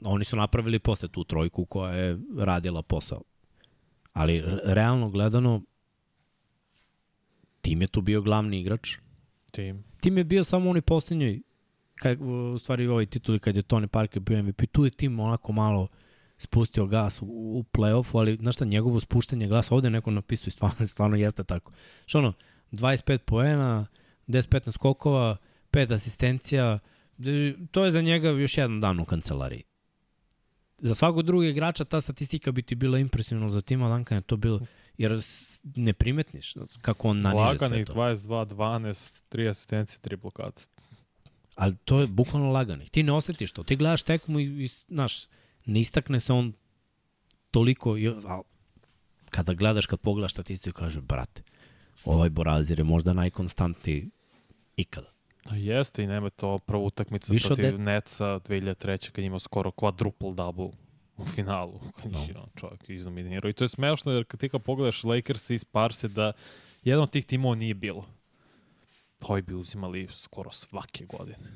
oni su napravili posle tu trojku koja je radila posao. Ali re- realno gledano, tim je tu bio glavni igrač, Tim. tim je bio samo onoj posljednjoj kad, u stvari u ovoj tituli kad je Tony Parker bio MVP, tu je tim onako malo spustio gas u, u play-offu, ali znaš šta, njegovo spuštanje glasa, ovde neko napisao i stvarno, (laughs) stvarno jeste tako. Što ono, 25 poena, 10-15 skokova, 5 asistencija, to je za njega još jedan dan u kancelariji. Za svakog drugog igrača ta statistika bi ti bila impresivna, za tima Duncan je to bilo, jer ne primetniš kako on naniže sve Laganih to. 22, 12, 3 asistencije, 3 blokade. ali to je bukvalno laganih. Ti ne osetiš to. Ti gledaš tekmu i, i znaš, ne istakne se on toliko, i- a kada gledaš, kad pogledaš statistiku, kaže, brate, ovaj Borazir je možda najkonstantniji ikada. A jeste i nema to prva utakmica Više protiv de- Netsa 2003. kad je imao skoro quadruple double u finalu. (laughs) No. je on čovjek iznominirao. I to je smešno jer kad ti kad pogledaš Lakers i Sparse da jedan od tih timova nije bilo. Koji bi uzimali skoro svake godine.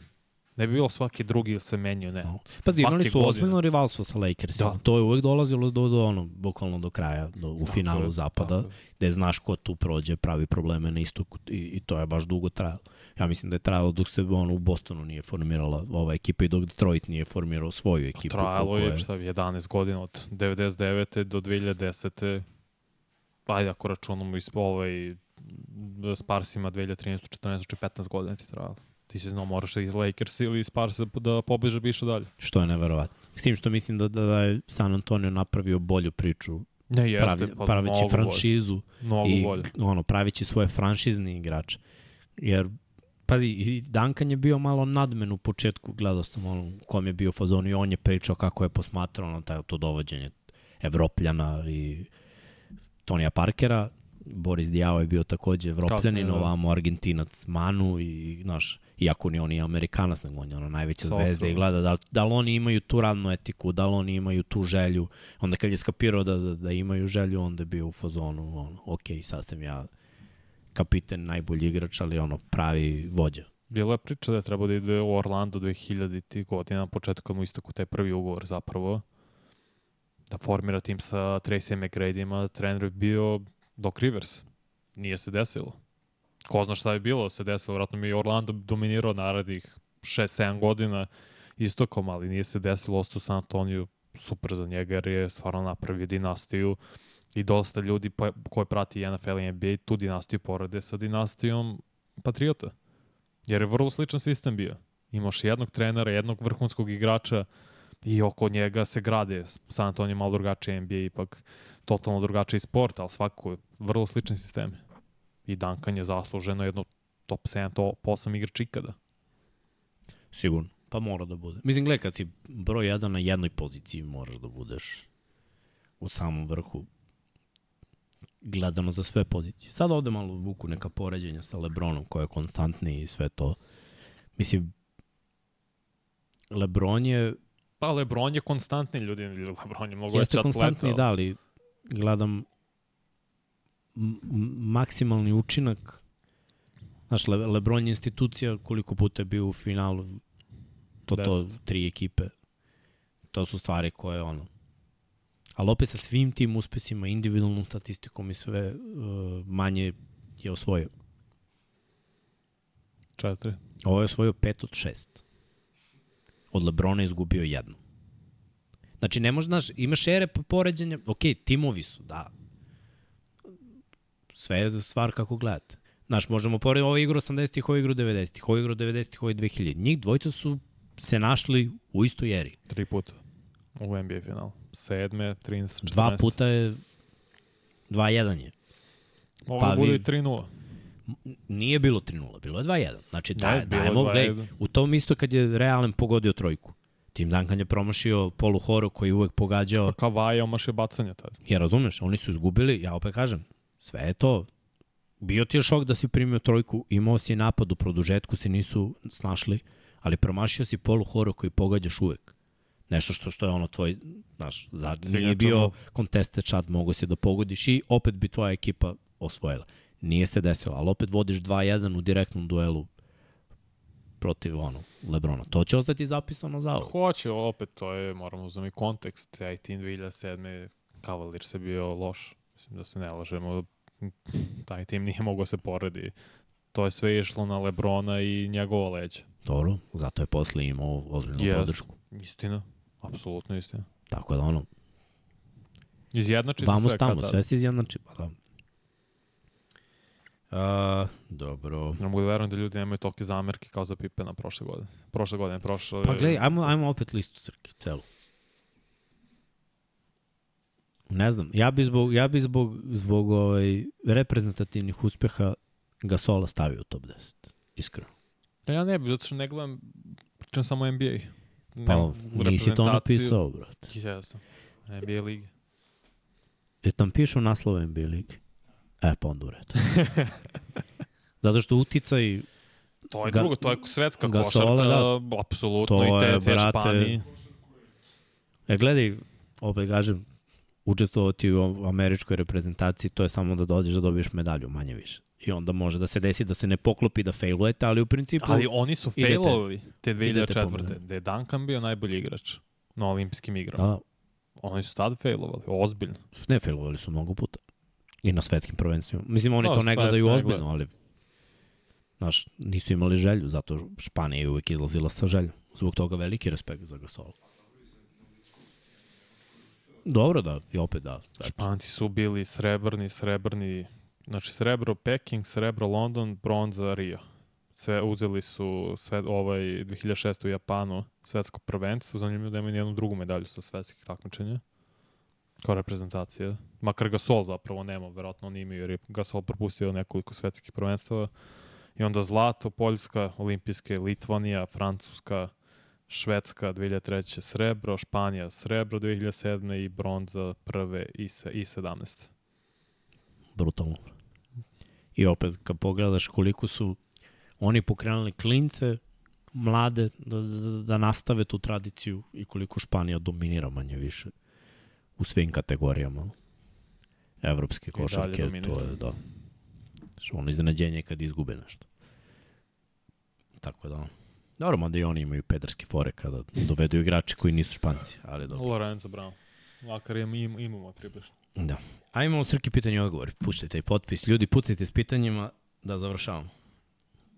Ne bi bilo svaki drugi ili se menio, ne. No. Pazi, imali su ozbiljno rivalstvo sa Lakersima. Da. To je uvek dolazilo do, do ono, bukvalno do kraja, do, u Tako finalu je, zapada, tako je. gde znaš ko tu prođe, pravi probleme na istoku i, i to je baš dugo trajalo. Ja mislim da je trajalo dok se ono, u Bostonu nije formirala ova ekipa i dok Detroit nije formirao svoju ekipu. Trajalo koliko je, šta, 11 godina od 99. do 2010. Ajde, ako računamo iz ovaj Sparsima 2013. 14. 15 godina ti trajalo. Ti si znao moraš iz Lakers ili iz Sparsa da pobeže više dalje. Što je neverovatno. S tim što mislim da, da, da je San Antonio napravio bolju priču, Ne, jeste, pravi, pa praveći mnogo franšizu Bolje. Mnogo i bolje. ono, pravići svoje franšizni igrače. Jer, pazi, i Duncan je bio malo nadmen u početku, gledao sam ono, u kom je bio fazon i on je pričao kako je posmatrao na taj, to dovođenje Evropljana i Tonija Parkera, Boris Dijao je bio takođe Evropljanin, Kasnije, da. ovamo Argentinac Manu i, znaš, iako ni on je Amerikanac, nego on je ono najveća Sa zvezda i gleda da, da li oni imaju tu radnu etiku, da li oni imaju tu želju. Onda kad je skapirao da, da, da imaju želju, onda je bio u fazonu, ono, ok, sad sam ja kapiten, najbolji igrač, ali ono, pravi vođa. Bila je priča da je trebao da ide u Orlando 2000. godina, na početku kad mu istaku taj prvi ugovor zapravo, da formira tim sa Tracy McGrady'ima, trener je bio Doc Rivers. Nije se desilo. Ko zna šta je bilo, se desilo, vratno mi je Orlando dominirao narednih 6-7 godina istokom, ali nije se desilo, ostao San Antonio super za njega jer je stvarno napravio dinastiju i dosta ljudi pa, koje prati NFL i NBA tu dinastiju porede sa dinastijom Patriota. Jer je vrlo sličan sistem bio. Imaš jednog trenera, jednog vrhunskog igrača i oko njega se grade. San Antonio je malo drugačiji, NBA ipak totalno drugačiji sport, ali svakako je vrlo slični sistemi. I Duncan je zasluženo jedno top 7, top 8 igrač ikada. Sigurno. Pa mora da bude. Mislim, gledaj, kad si broj jedan na jednoj poziciji, moraš da budeš u samom vrhu gledano za sve pozicije. Sad ovde malo vuku neka poređenja sa Lebronom, koja je konstantni i sve to. Mislim, Lebron je Pa Lebron je konstantni ljudi, Lebron je mnogo Jeste veći konstantni, atleta. da, ali gledam maksimalni učinak. Znaš, Le Lebron je institucija koliko puta je bio u finalu, to to, tri ekipe. To su stvari koje, ono, ali opet sa svim tim uspesima, individualnom statistikom i sve, uh, manje je osvojio. Četiri. Ovo je osvojio 5 od 6. Od Lebrona je izgubio jednu. Znači, ne možeš, znaš, imaš ere po- poređenja, ok, timovi su, da. Sve je za stvar kako gledate. Znaš, možemo porediti, ovo je igro 80-ih, ovo je igro 90-ih, ovo je igro 90-ih, ovo je 2000. Njih dvojica su se našli u istoj eri. Tri puta u NBA finalu. Sedme, 13, 14. Dva puta je 2-1 je. Mogu pa da bude i 3-0. Nije bilo 3-0, bilo je 2-1. Znači, bilo je dajemo, 2:1. gledaj, u tom isto kad je Realen pogodio trojku. Tim Duncan je promašio Polu Horo koji je uvek pogađao. Pa Kavaja omaše bacanje tada. Ja razumeš, oni su izgubili, ja opet kažem, sve je to. Bio ti je šok da si primio trojku, imao si napad u produžetku, se nisu snašli, ali promašio si Polu Horo koji pogađaš uvek. Nešto što, što je ono tvoj, znaš, za, nije bio move. contested shot, mogo si da pogodiš i opet bi tvoja ekipa osvojila. Nije se desilo, ali opet vodiš 2-1 u direktnom duelu protiv ono, Lebrona. To će ostati zapisano za ovo. Hoće, opet, to je, moramo uzeti kontekst. Taj tim 2007. Cavaliers je bio loš. Mislim da se ne lažemo. Taj tim nije mogao se poredi. To je sve išlo na Lebrona i njegova leđa. Dobro, zato je posle imao ozbiljnu Jest. podršku. Istina. Apsolutno istina. Tako da ono, Izjednači se sve tamo, kad tad. sve se izjednači. Pa da. A, dobro. Ne mogu da verujem da ljudi nemaju tolike zamerke kao za Pipena prošle godine. Prošle godine, prošle... Pa gledaj, ajmo, ajmo opet listu crke, celu. Ne znam, ja bi zbog, ja bi zbog, zbog ovaj, reprezentativnih uspeha Gasola stavio u top 10, iskreno. Ja ne bi, zato što ne gledam, pričam samo NBA. Pa, Nemam nisi to napisao, brate. Jesam. NBA lige. E tam pišu naslove NBA ligi. E, pa onda u redu. (laughs) Zato što uticaj, To je Ga- drugo, to je svetska košarka, da. apsolutno, To i te, je, te brate, Španiji. e, gledaj, opet kažem, učestvovati u američkoj reprezentaciji, to je samo da dođeš da dobiješ medalju, manje više. I onda može da se desi da se ne poklopi da failujete, ali u principu... Ali oni su failovali te idete 2004. pomalo. Gde je Duncan bio najbolji igrač na olimpijskim igrama. Da, Oni su tad failovali, ozbiljno. ne failovali su mnogo puta. I na svetskim prvenstvima. Mislim, oni Da, to ne gledaju ozbiljno, ali znaš, nisu imali želju, zato Španija je uvek izlazila sa željom. Zbog toga veliki respekt za Gasol. Dobro da, i opet da. Španci su bili srebrni, srebrni, znači srebro Peking, srebro London, bronza Rio. Sve uzeli su sve ovaj 2006 u Japanu svetsko prvenstvo, zanimljivo da imaju nijednu drugu medalju sa svetskih takmičenja. Kao reprezentacija. Makar Gasol zapravo nema, verovatno oni imaju jer je Gasol propustio nekoliko svetskih prvenstava. I onda zlato, Poljska, olimpijske, Litvanija, Francuska, Švedska 2003. srebro, Španija srebro 2007. i bronza prve i, se, i 17. brutalno. I opet, kad pogledaš koliko su oni pokrenuli klince, mlade, da, da, da nastave tu tradiciju i koliko Španija dominira manje više u svim kategorijama. Evropske košarke, to je, da. Što ono iznenađenje kad izgube nešto. Tako da, dobro, mada i oni imaju pederske fore kada dovedu igrače koji nisu španci, ali dobro. Lorenzo Brown. Makar im, im, imamo približno. Da. Ajmo u Srki pitanje i odgovor. Puštajte i potpis. Ljudi, pucajte s pitanjima da završavamo.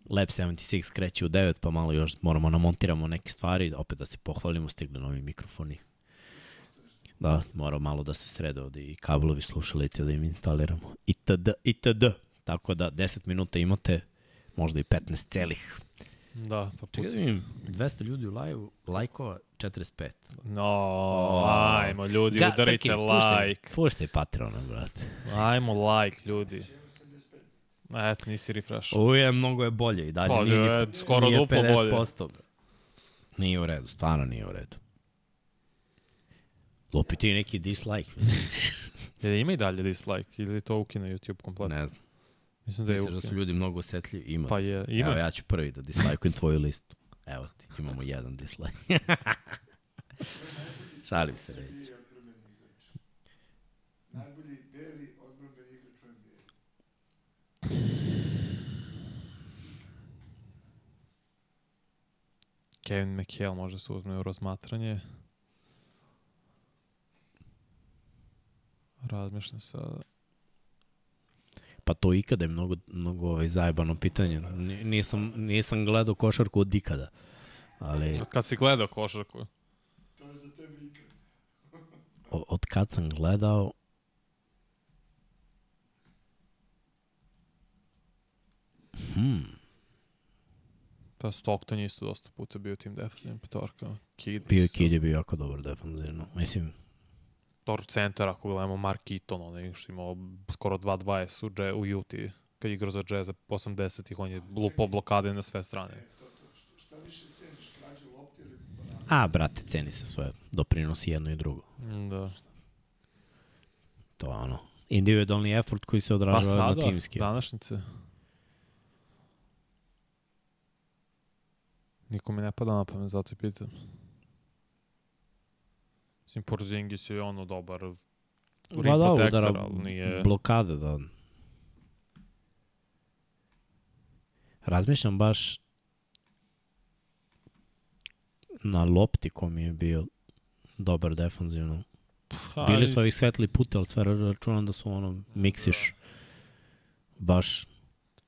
Lab 76 kreće u 9, pa malo još moramo namontiramo neke stvari, opet da se pohvalimo, stigli novi mikrofoni. Da, mora malo da se srede ovde i kablovi slušalice da im instaliramo. Itd, itd. Tako da 10 minuta imate, možda i 15 celih. Da, pa Čekaj da pucite. vidim, 200 ljudi u live, lajkova 45. No, ajmo ljudi, Ga- udarite puštaj- like. Puštaj Patreona, brate. Ajmo like, ljudi. Eto, nisi refresh. Ovo je mnogo je bolje i dalje. Pa, nije, je, skoro nije duplo bolje. 50%. bre. Nije u redu, stvarno nije u redu. Lupi ti neki dislike, mislim. (laughs) Je ima i dalje dislike ili to ukine YouTube kompletno? ne znam. Mislim da je Misliš da su ljudi mnogo osetljivi? Ima. Pa je, ima. Evo ja ću prvi da dislajkujem tvoju listu. Evo imamo jedan dislike. (laughs) Šalim se reći. Najbolji beli odbrambeni igrač u NBA. Kevin McHale može se uzme u razmatranje. Razmišljam sada. Pa to ikada je mnogo, mnogo ovaj, zajebano pitanje. Ni- Nisam, nisam gledao košarku od ikada. Ali Kad si gledao košarku, To je za tebe ikad. o- od kad sam gledao, Hmm. ta Stockton je isto dosta puta bio tim defensivnim petorkama. Kid, Bio je. Kid je bio jako dobar defanzivno. Mislim, Dobro centar, ako gledamo Mark Eaton, onaj što imao skoro 2-20 u, u Uti, kad je igrao za Jazz 80-ih, on je lupo blokade na sve strane. To, to, šta, šta više ceniš, krađe lopte ili banana? A brate, ceni se sve. Doprinosi jedno i drugo. Mm, Da. To je ono. Individualni effort koji se Pa odražava na sada, timski. današnjice. Niko mi ne pada na pamet, zato i pitam. Mislim, Porzingis je ono dobar Pa da, protector, ali nije... blokade, da. Razmišljam baš na lopti ko mi je bio dobar defanzivno. Pa, Bili su ovih svetli puta, ali sve računam da su ono miksiš baš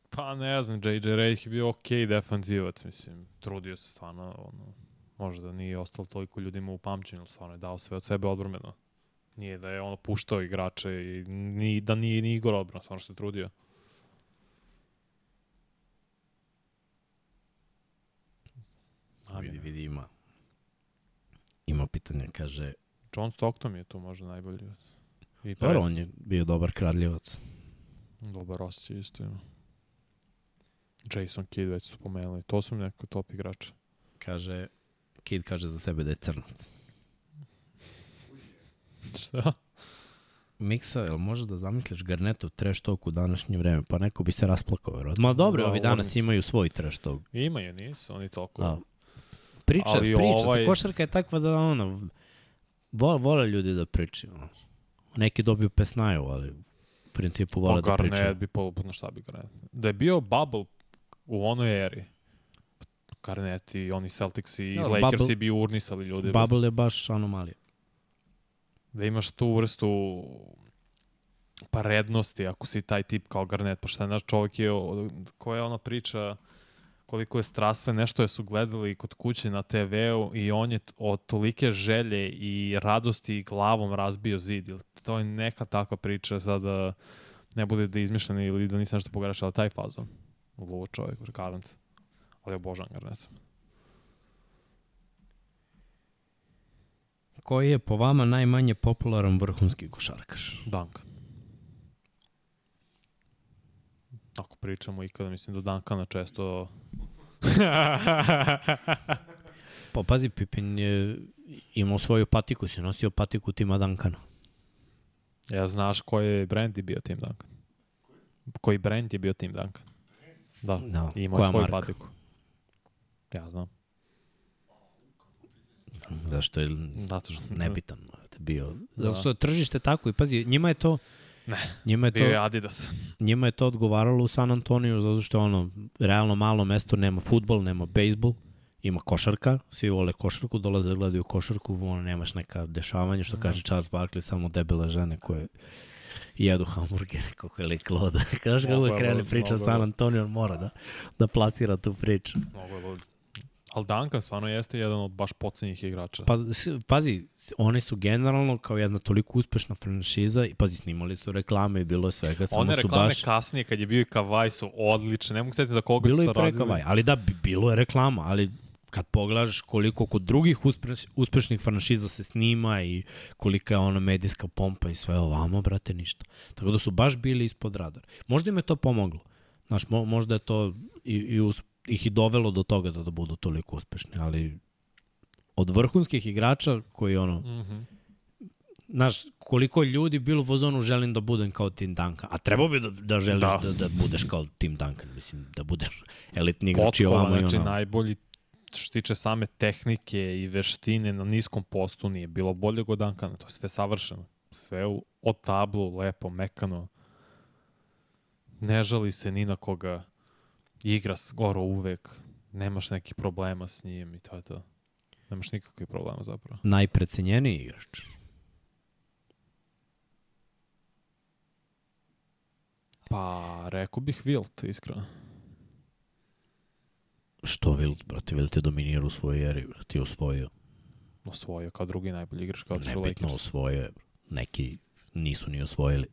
Pa ne znam, JJ Redick je bio okej okay defanzivac, mislim, trudio se stvarno, ono, možda nije ostalo toliko ljudima u pamćenju, ali stvarno je dao sve od sebe odbrmeno. Nije da je ono puštao igrače i ni, da nije ni Igor odbrano, stvarno što se trudio. A, vidi, vidi ima ima pitanje, kaže John Stockton je tu možda najbolji. I pre, dobro, on je bio dobar kradljivac. dobar osjećaj isto ima. Jason Kidd već su pomenuli. To su mi neko top igrače. Kaže, Kid kaže za sebe da je crnac. (laughs) Šta? Miksa, jel možeš da zamisliš Garnetov trash talk u današnje vreme? Pa neko bi se rasplakao, verovatno. Ma dobro, Da, ovi danas imaju svoj trash talk. Imaju, nisu oni toliko. Da. Priča, Ali priča, ovaj- ovaj... košarka je takva da ono, vole, vole ljudi da pričaju. Neki dobiju pesnaju, ali u principu vole Pa da pričaju. Garnet bi, po, na šta bi Garnet? Da je bio bubble u onoj eri, Garnet i oni Celtics i Da, Lakersi bubble- bi urnisali ljude. Bubble je baš anomalija. Da imaš tu vrstu pa rednosti ako si taj tip kao Garnet. Pa šta je naš čovjek je, koja je ona priča koliko je strastven, nešto je su gledali kod kuće na TV-u i on je od tolike želje i radosti glavom razbio zid. To je neka takva priča sada ne bude da je izmišljena ili da nisam nešto pogrešao, ali taj fazon. Luo čovjek, garant. Ali obožavam Garneta. Koji je po vama najmanje popularan vrhunski košarkaš? Duncan. Ako pričamo ikada, mislim da Duncana često... (laughs) Pa pazi, Pipin je imao svoju patiku, si nosio patiku tima Dankana. ja znaš koji je brand je bio Tim Duncan? Koji brand je bio Tim Duncan? Da, Da, i imao koja svoju marka? patiku. Ja znam. Zašto je Zato što... nebitan brate, bio. Da. Zato što je tržište tako i pazi, njima je to Ne, njima je Bio je to Adidas. njima je to odgovaralo u San Antoniju zato što je ono realno malo mesto, nema fudbal, nema bejsbol, ima košarka, svi vole košarku, dolaze da gledaju košarku, ono nemaš neka dešavanja, što Da. kaže Charles Barkley, samo debele žene koje jedu hamburgere kako je lik loda. Kažeš (laughs) kako je je krene lud, priča je San. Antonio, on mora da, da plasira tu priču. Mnogo je. Ali Duncan stvarno jeste jedan od baš pocenjih igrača. Pa, pazi, oni su generalno kao jedna toliko uspešna franšiza i pazi, snimali su reklame i bilo je svega, samo One su reklame baš... kasnije, kad je bio i Kavaj, su odlične. Ne mogu setiti za koga Bilo su je to pre radili. Kavaj, ali da, bi- bilo je reklama, ali kad pogledaš koliko kod drugih uspeš, uspešnih franšiza se snima i kolika je ona medijska pompa i sve ovamo, brate, ništa. Tako da su baš bili ispod radara. Možda im je to pomoglo. Znaš, mo, možda je to i, i us, ih i dovelo do toga da, da budu toliko uspešni, ali od vrhunskih igrača koji ono, Mhm. znaš, koliko ljudi bilo u fazonu želim da budem kao Tim Duncan, a trebao bi da, da želiš da. Da. da, budeš kao Tim Duncan, mislim, da budeš elitni igrač i ovamo i znači ono. najbolji što se tiče same tehnike i veštine na niskom postu nije bilo bolje od Duncana. To je sve savršeno. Sve u, od tablu, lepo, mekano. Ne žali se ni na koga. Igra skoro uvek. Nemaš nekih problema s njim i to je to. Nemaš nikakvih problema zapravo. Najprecenjeniji igrač. Pa, rekao bih Wilt, iskreno. Što Wilt, brate, Wilt je dominirao u svojoj eri, brate, i osvojio. Osvojio kao drugi najbolji igrač, kao otišao Nebitno Lakers. osvojio je. Neki nisu ni osvojili.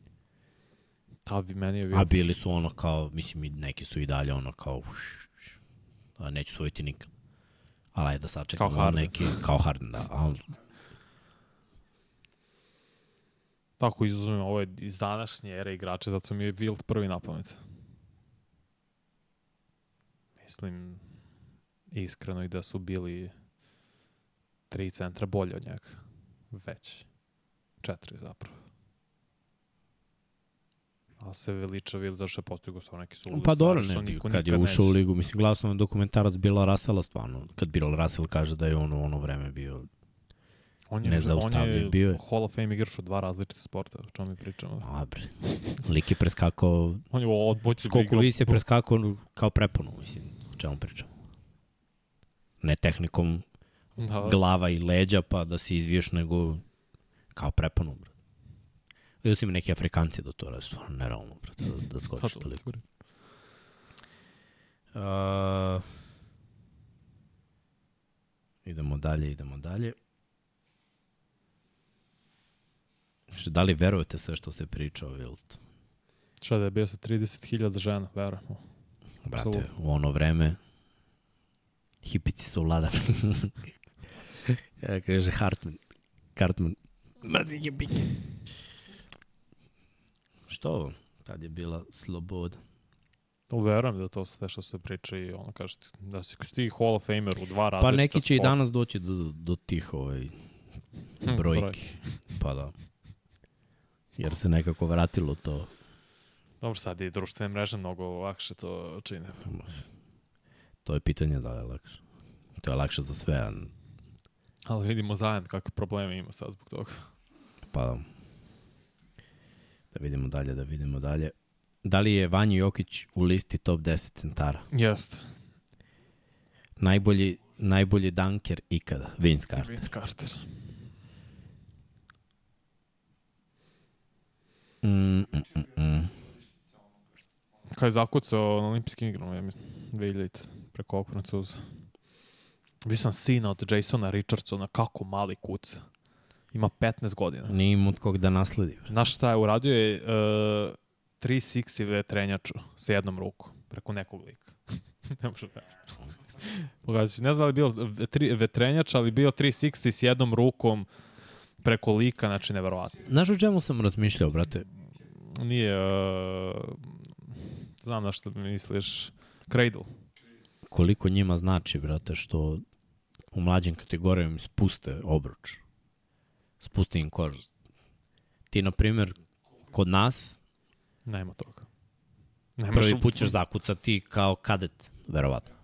Ta bi meni je A Wilt. bili su ono kao, mislim, i neki su i dalje ono kao, uš, uš, a neću osvojiti nikad. Ali ajde da sačekamo Kao Harden. neki, kao Harden, da. Ali Tako izuzmem ovo je iz današnje ere igrača, zato mi je Wilt prvi na pamet. Mislim, iskreno i da su bili tri centra bolje od njega. Već. Četiri zapravo. Ali se veliča Wilt zašto je postigao sa neki su Pa dobro, ne, kad je ušao u ligu, mislim, gledao sam dokumentarac Bila Rasela stvarno, kad Bill Russell kaže da je on u ono vreme bio, On je, on je, bio je. Hall of Fame igrač u dva različite sporta, o čemu mi pričamo. a bre, (laughs) lik je preskakao, On je u odbojci skoku vis je preskakao kao preponu, mislim, o čemu pričamo. Ne tehnikom da, glava i leđa pa da se izviješ, nego kao preponu, bre. Vidio sam i neki Afrikanci da to rade, stvarno nerealno, brate, da, da skočiš Pa, toliko. Uh, idemo dalje, idemo dalje. Znači, da li verujete sve što se priča o Wiltu? Šta da je bio sa 30.000 žena, verujemo. Brate, Apsolutno. u ono vreme hipici su vladali. (laughs) ja kaže Hartman. Hartman. Mrzi hipike. Što? Tad je bila sloboda. Uverujem da to sve što se priča i ono kaže da si ti Hall of Famer u dva različita Pa neki će i sporta. danas doći do, do tih ovaj, Hm, brojki. Pa da. Jer se nekako vratilo to. Dobro, sad i društvene mreže mnogo lakše to čine. To je pitanje da li je lakše. To je lakše za sve, Ali vidimo zajedno kakve probleme ima sad zbog toga. Pa da. Da vidimo dalje, da vidimo dalje. Da li je Vanja Jokić u listi top 10 centara? Jest. Najbolji, najbolji dunker ikada, Vince Carter. Vince Carter. Mm, mm, mm, mm. Kad je zakucao na olimpijskim igrama, ja mislim, 2000 preko ovog Francuza. Vi sam sina od Jasona Richardsona, kako mali kuca. Ima 15 godina. Nije im od kog da nasledi. Znaš šta je uradio je uh, 360 vetrenjaču sa jednom rukom preko nekog lika. (laughs) ne može da Pogledaj, ne znam da li bio tri, vetrenjač, ali bio 360 s jednom rukom preko lika, znači neverovatno. Znaš o čemu sam razmišljao, brate? Nije, uh, znam na što misliš, Cradle. Koliko njima znači, brate, što u mlađim kategorijama spuste obruč. Spuste im kožu. Ti, na primjer, kod nas, Nema toga. Nemaš prvi put ćeš zakucati kao kadet, verovatno.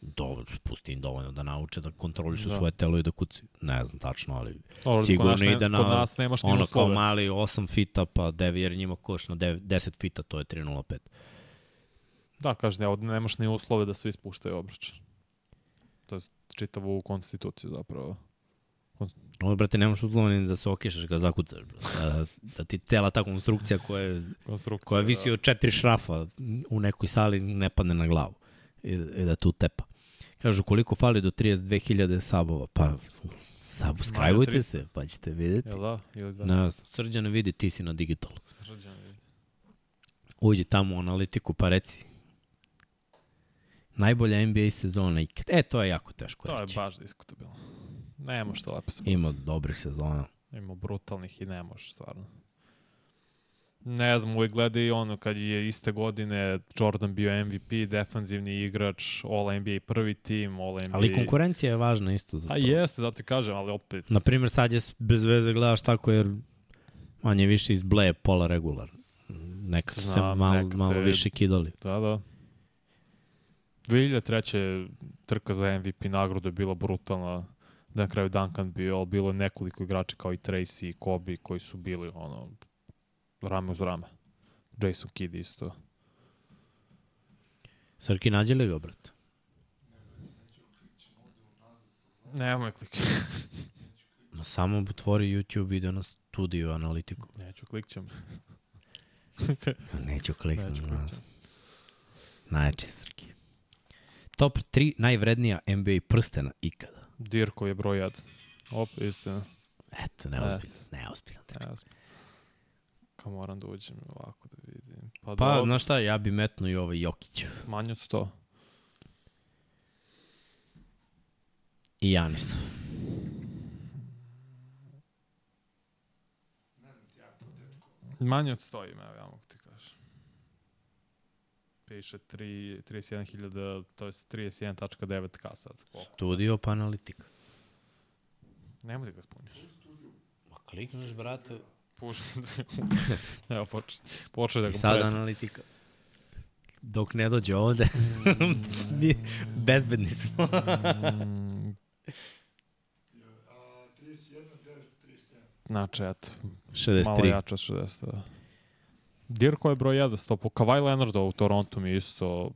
Dobro, spusti im dovoljno da nauče da kontrolišu Da. svoje telo i da kuci. Ne znam tačno, ali Dobro, sigurno ne, ide na Kod nas nemaš ni ono kao mali 8 fita, pa 9, jer njima koš na 9, 10 fita, to je 3.05. Da, kažeš, ne, ovde nemaš ni uslove da svi spuštaju obruč. To je čitavu konstituciju zapravo. Ovo, brate, nemaš uslovni da se okišaš kad zakucaš, brate. Da, da ti cela ta konstrukcija koja, je- Konstrukcija. koja visi od četiri šrafa u nekoj sali ne padne na glavu i, i da tu tepa. Kažu koliko fali do 32.000 sabova? Pa, subscribeujte 300. se, pa ćete vidjeti. Jel da? Ili da? Ne znam, srđane vidi, ti si na digitalu. Srđan vidi. Uđi tamo u analitiku pa reci. Najbolja NBA sezona ikad. E, to je jako teško To je reći. baš diskutabilno. Ne može lepo se Ima dobrih sezona. Ima brutalnih i ne može, stvarno. Ne znam, uvijek gleda i ono, kad je iste godine Jordan bio MVP, defanzivni igrač, All NBA prvi tim, All NBA... Ali konkurencija je važna isto za to. A jeste, zato ti kažem, ali opet... Na primjer, sad je bez veze gledaš tako jer manje više iz Bleje pola regular. Neka su se Znam, malo, nekad malo se- više kidali. Da, da. 2003. trka za MVP nagradu je bila brutalna. Da na kraju Duncan bio, ali bilo je nekoliko igrača kao i Tracy i Kobe koji su bili ono, rame uz rame. Jason Kidd isto. Srki, nađe li ga, brate? Nemoj klik. (laughs) Ma samo otvori YouTube i ide na studiju analitiku. Neću, klikćem. (laughs) Neću kliknuti. Neću klikćem. Najjači Srki. Top 3 najvrednija NBA prstena ikada. Dirko je broj 1. Op, istina. Eto, neozbiljno, neozbiljno. Ja sam. Kao moram da uđem ovako da vidim. Pa, Pa, dobro, znaš šta, ja bi metnuo i ovaj Jokić. manje od 100. I Janis. Manje od 100 ima, ja mogu. Piše 3 31.000, to je 31.9k sad. Koliko? Studio pa analitika. Nemoj da ga spomnjaš. Ma klikneš, brate. Puši. evo, počne. Počne da I ga sad pred... analitika. Dok ne dođe ovde, (laughs) mi bezbedni smo. Mm, A, 31, 937. znači, eto, malo 63. jače od 60. Da. Dirko je broj 1, sto po Kawhi Leonardu u Torontu mi je isto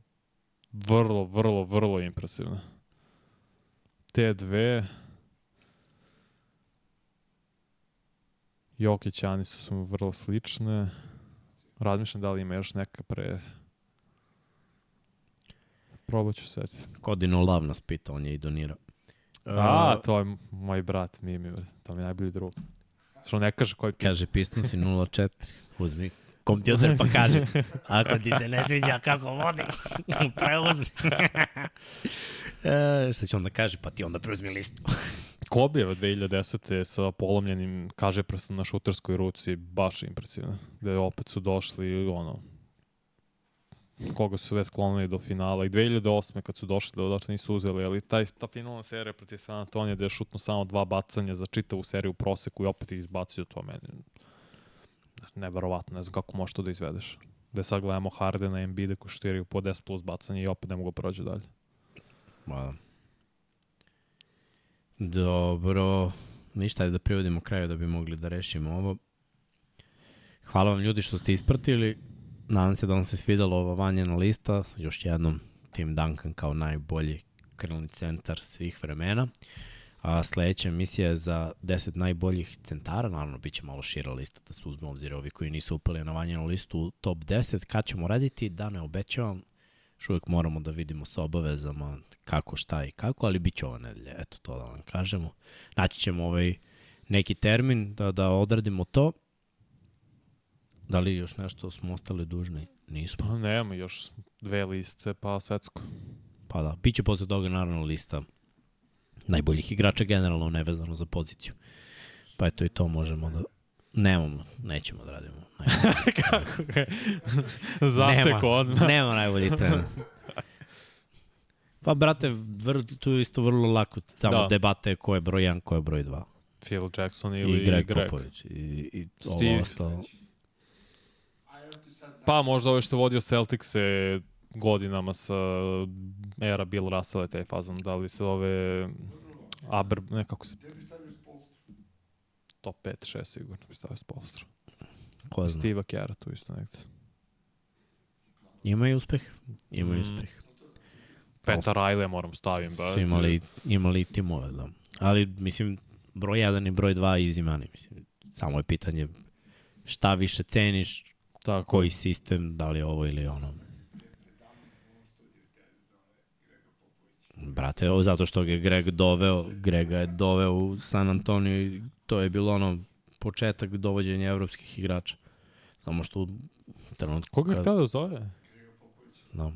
vrlo, vrlo, vrlo impresivno. Te dve Jokić i Janis su mu vrlo slične. Razmišljam da li ima još neka pre... Probat ću setiti. Kodino Lav nas pita, on je i donirao. A, to je moj brat Mimi, to mi je najbolji drug. Što ne kaže koji Kaže Pistonsi 04. (laughs) Uzmi kompjuter pa kaže. (laughs) Ako ti se ne sviđa kako vodi, (laughs) preuzmi. (laughs) e, šta će onda kaže? Pa ti onda preuzmi listu. Kobijeva 2010. sa polomljenim kaže prstom na šuterskoj ruci, baš impresivno. Da opet su došli, ono, koga su sve sklonili do finala i 2008. kad su došli do odatle nisu uzeli, ali taj, ta finalna serija protiv San Antonija gde je šutno samo dva bacanja za čitavu seriju u proseku i opet ih izbacio to meni neverovatno, ne znam kako možeš to da izvedeš. Gde sad gledamo Hardena i Embiida koji šutiraju po 10 plus bacanja i opet ne mogu da prođu dalje. Ma. Dobro. Ništa, ajde da privodimo kraju da bi mogli da rešimo ovo. Hvala vam ljudi što ste ispratili. Nadam se da vam se svidalo ova vanjena lista. Još jednom Tim Duncan kao najbolji krlni centar svih vremena. A sledeća emisija je za 10 najboljih centara, naravno bit će malo šira lista da se uzme obzir ovi koji nisu upali na vanjenu listu u top 10. Kad ćemo raditi, da ne obećavam, još uvijek moramo da vidimo sa obavezama kako, šta i kako, ali bit će ova nedelja, eto to da vam kažemo. Naći ćemo ovaj neki termin da, da odradimo to. Da li još nešto smo ostali dužni? Nismo. Pa nemamo još dve liste, pa svetsko. Pa da, bit će posle toga naravno lista najboljih igrača generalno nevezano za poziciju. Pa eto i to možemo da... Nemamo, nećemo da radimo. (laughs) Kako ga je (laughs) zaseko odmah. Nema najbolji trener. Pa, brate, vr, tu je isto vrlo lako. Samo Da. debate ko je broj 1, ko je broj 2. Phil Jackson ili I Greg, Greg. Popović. I, i Steve. ovo ostalo. Pa možda ovo što je vodio Celticse godinama sa era Bill Russell je taj fazon, da li se ove Aber, ne kako se, gde bi stavio spolstru? top 5, 6 sigurno bi stavio s polstra. Ko zna. Steve Kjara tu isto negde. Ima i uspeh. Ima i Mm. uspeh. Petar Riley moram stavim. Ba, Su imali, imali i timove, da. Ali, mislim, broj 1 i broj 2 izimani. Mislim, samo je pitanje šta više ceniš, Tako. koji sistem, da li je ovo ili ono. Brate, ovo zato što ga je Greg doveo, Grega je doveo u San Antonio i to je bilo ono početak dovođenja evropskih igrača. Samo što u trenutku... Koga je kad- htio da zove? Da.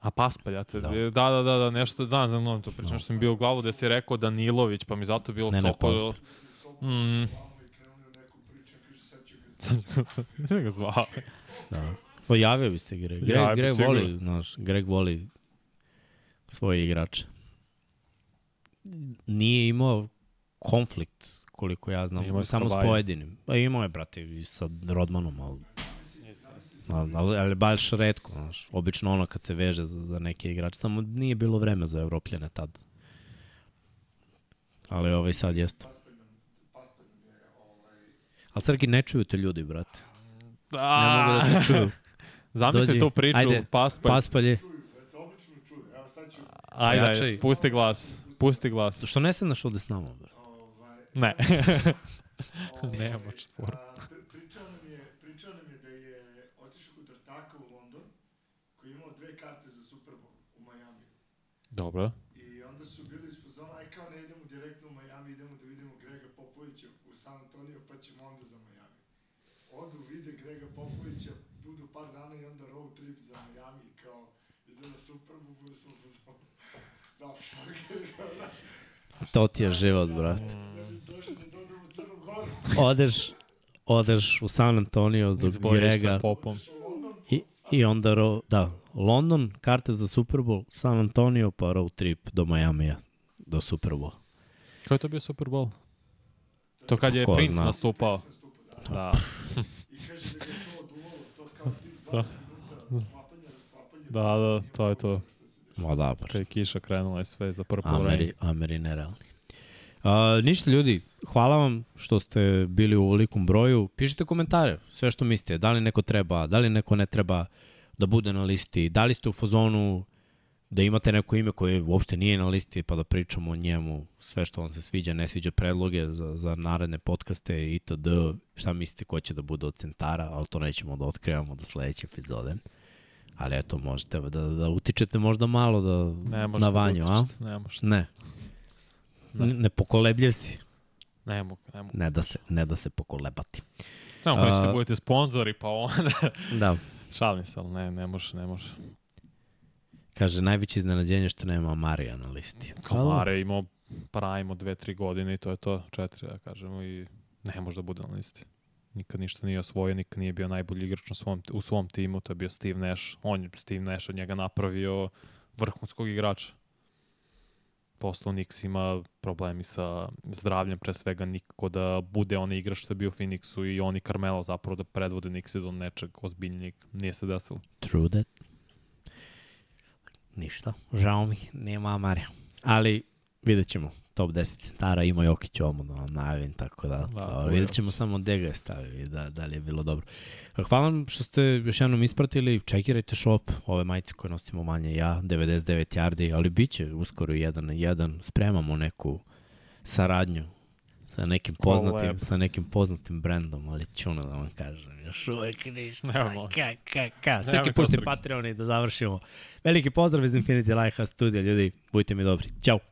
A Paspalj, ja te, Da. da. da, da, da, nešto, znam, znam, znam to pričam, Da. nešto mi bio u glavu da si rekao Danilović, pa mi zato bilo Ne, ne, toliko... Vamo i krenuli u neku priču, kaže sad ću ga ne ga zvao. Da. Pa bi se Greg. Voli, znaš, Greg voli svoje igrače. Nije imao konflikt, koliko ja znam, Imao je s samo s pojedinim. Pa imao je, brate, i sa Rodmanom, ali, ali, ali, ali baš redko, znaš. Obično ono kad se veže za, za neke igrače, samo nije bilo vreme za Evropljane tad. Ali ovaj sad jeste. Ali Srki, ne čuju te ljudi, brate. Ne mogu da te čuju. (laughs) Zamisli tu priču, Ajde. Paspalj. Paspalje, Brate, obično čuju. Evo sad ću, Ajde, ajde, pusti glas. Pusti glas. što ne sednaš ovde s nama, ovaj, Ne. ovaj, (laughs) Nema četvora. a, pri- Pričao nam je, pričao nam je da je otišao kod Artaka u London, koji je imao dve karte za Super Bowl u Majamiju. Dobro. I onda su bili iz fazona, aj kao ne idemo direktno u Miami, idemo da vidimo Grega Popovića u San Antonio, pa ćemo onda za Miami. Odu, vide Grega Popovića, budu par dana i onda road trip za Miami, kao ide na Super Bowl, budu smo u fazonu. Da, fuck, kao, znaš, To ti je život, brate. da da. Odeš, odeš u San Antonio do. London, i, i onda, ro, da, London, karte za Super Bowl, San Antonio, pa road trip do Majamija, do Super Bowl. Kako je to bio Super Bowl? To kad je Ko Prince zna. nastupao. Da. I kaže da ga je to oduvalo, to kao tih Sa- 20 minuta sklapanja, rasklapanja. Da, da, to je to. Ma da, Kad je kiša krenula je sve za Purple Ameri. Ameri nerealni. A, ništa ljudi, hvala vam što ste bili u velikom broju. Pišite komentare, sve što mislite, da li neko treba, da li neko ne treba da bude na listi, da li ste u fazonu da imate neko ime koje uopšte nije na listi pa da pričamo o njemu, sve što vam se sviđa, ne sviđa predloge za, za naredne podcaste itd. Šta mislite ko će da bude od centara, ali to nećemo da otkrivamo do sledeće epizode. Ali eto, možete da, da utičete možda malo da, Ne na da vanju, a? utičeš, Ne možeš. Ne. Ne. Ne, pokolebljiv si. Ne mogu, ne mogu. Ne da se, ne da se pokolebati. Samo kada ćete A- budete sponzori, pa onda... (laughs) Da. Šalim se, ali ne, ne može, ne može. Kaže, najveće iznenađenje što nema Marija na listi. Da. Kamare je imao od dve, tri godine i to je to, četiri, da kažemo, i ne može da bude na listi. Nikad ništa nije osvojio, nikad nije bio najbolji igrač na svom, u svom timu, to je bio Steve Nash. On je Steve Nash od njega napravio vrhunskog igrača. Posle u Knicks ima problemi sa zdravljem, pre svega nikako da bude onaj igrač što je bio u Phoenixu i oni Carmelo zapravo da predvode Knicks do nečeg ozbiljnijeg. Nije se desilo. True that. Ništa, žao mi, nema Amarija. Ali vidjet ćemo. Top 10 centara ima Jokić ovom vam najavim, tako da, Da, je vidjet ćemo samo gde ga je stavio i da, da li je bilo dobro. Hvala vam što ste još jednom ispratili, čekirajte shop, ove majice koje nosimo manje ja, 99 yardi, ali bit će uskoro jedan na jedan, spremamo neku saradnju sa nekim poznatim, Collab. sa nekim poznatim brendom, ali čuno da vam kažem, još uvek ništa. Nemamo. Ka, ka, ka. Srki pusti. Patreon i da završimo. Veliki pozdrav iz Infinity Lighthouse studija, ljudi, budite mi dobri. Ćao!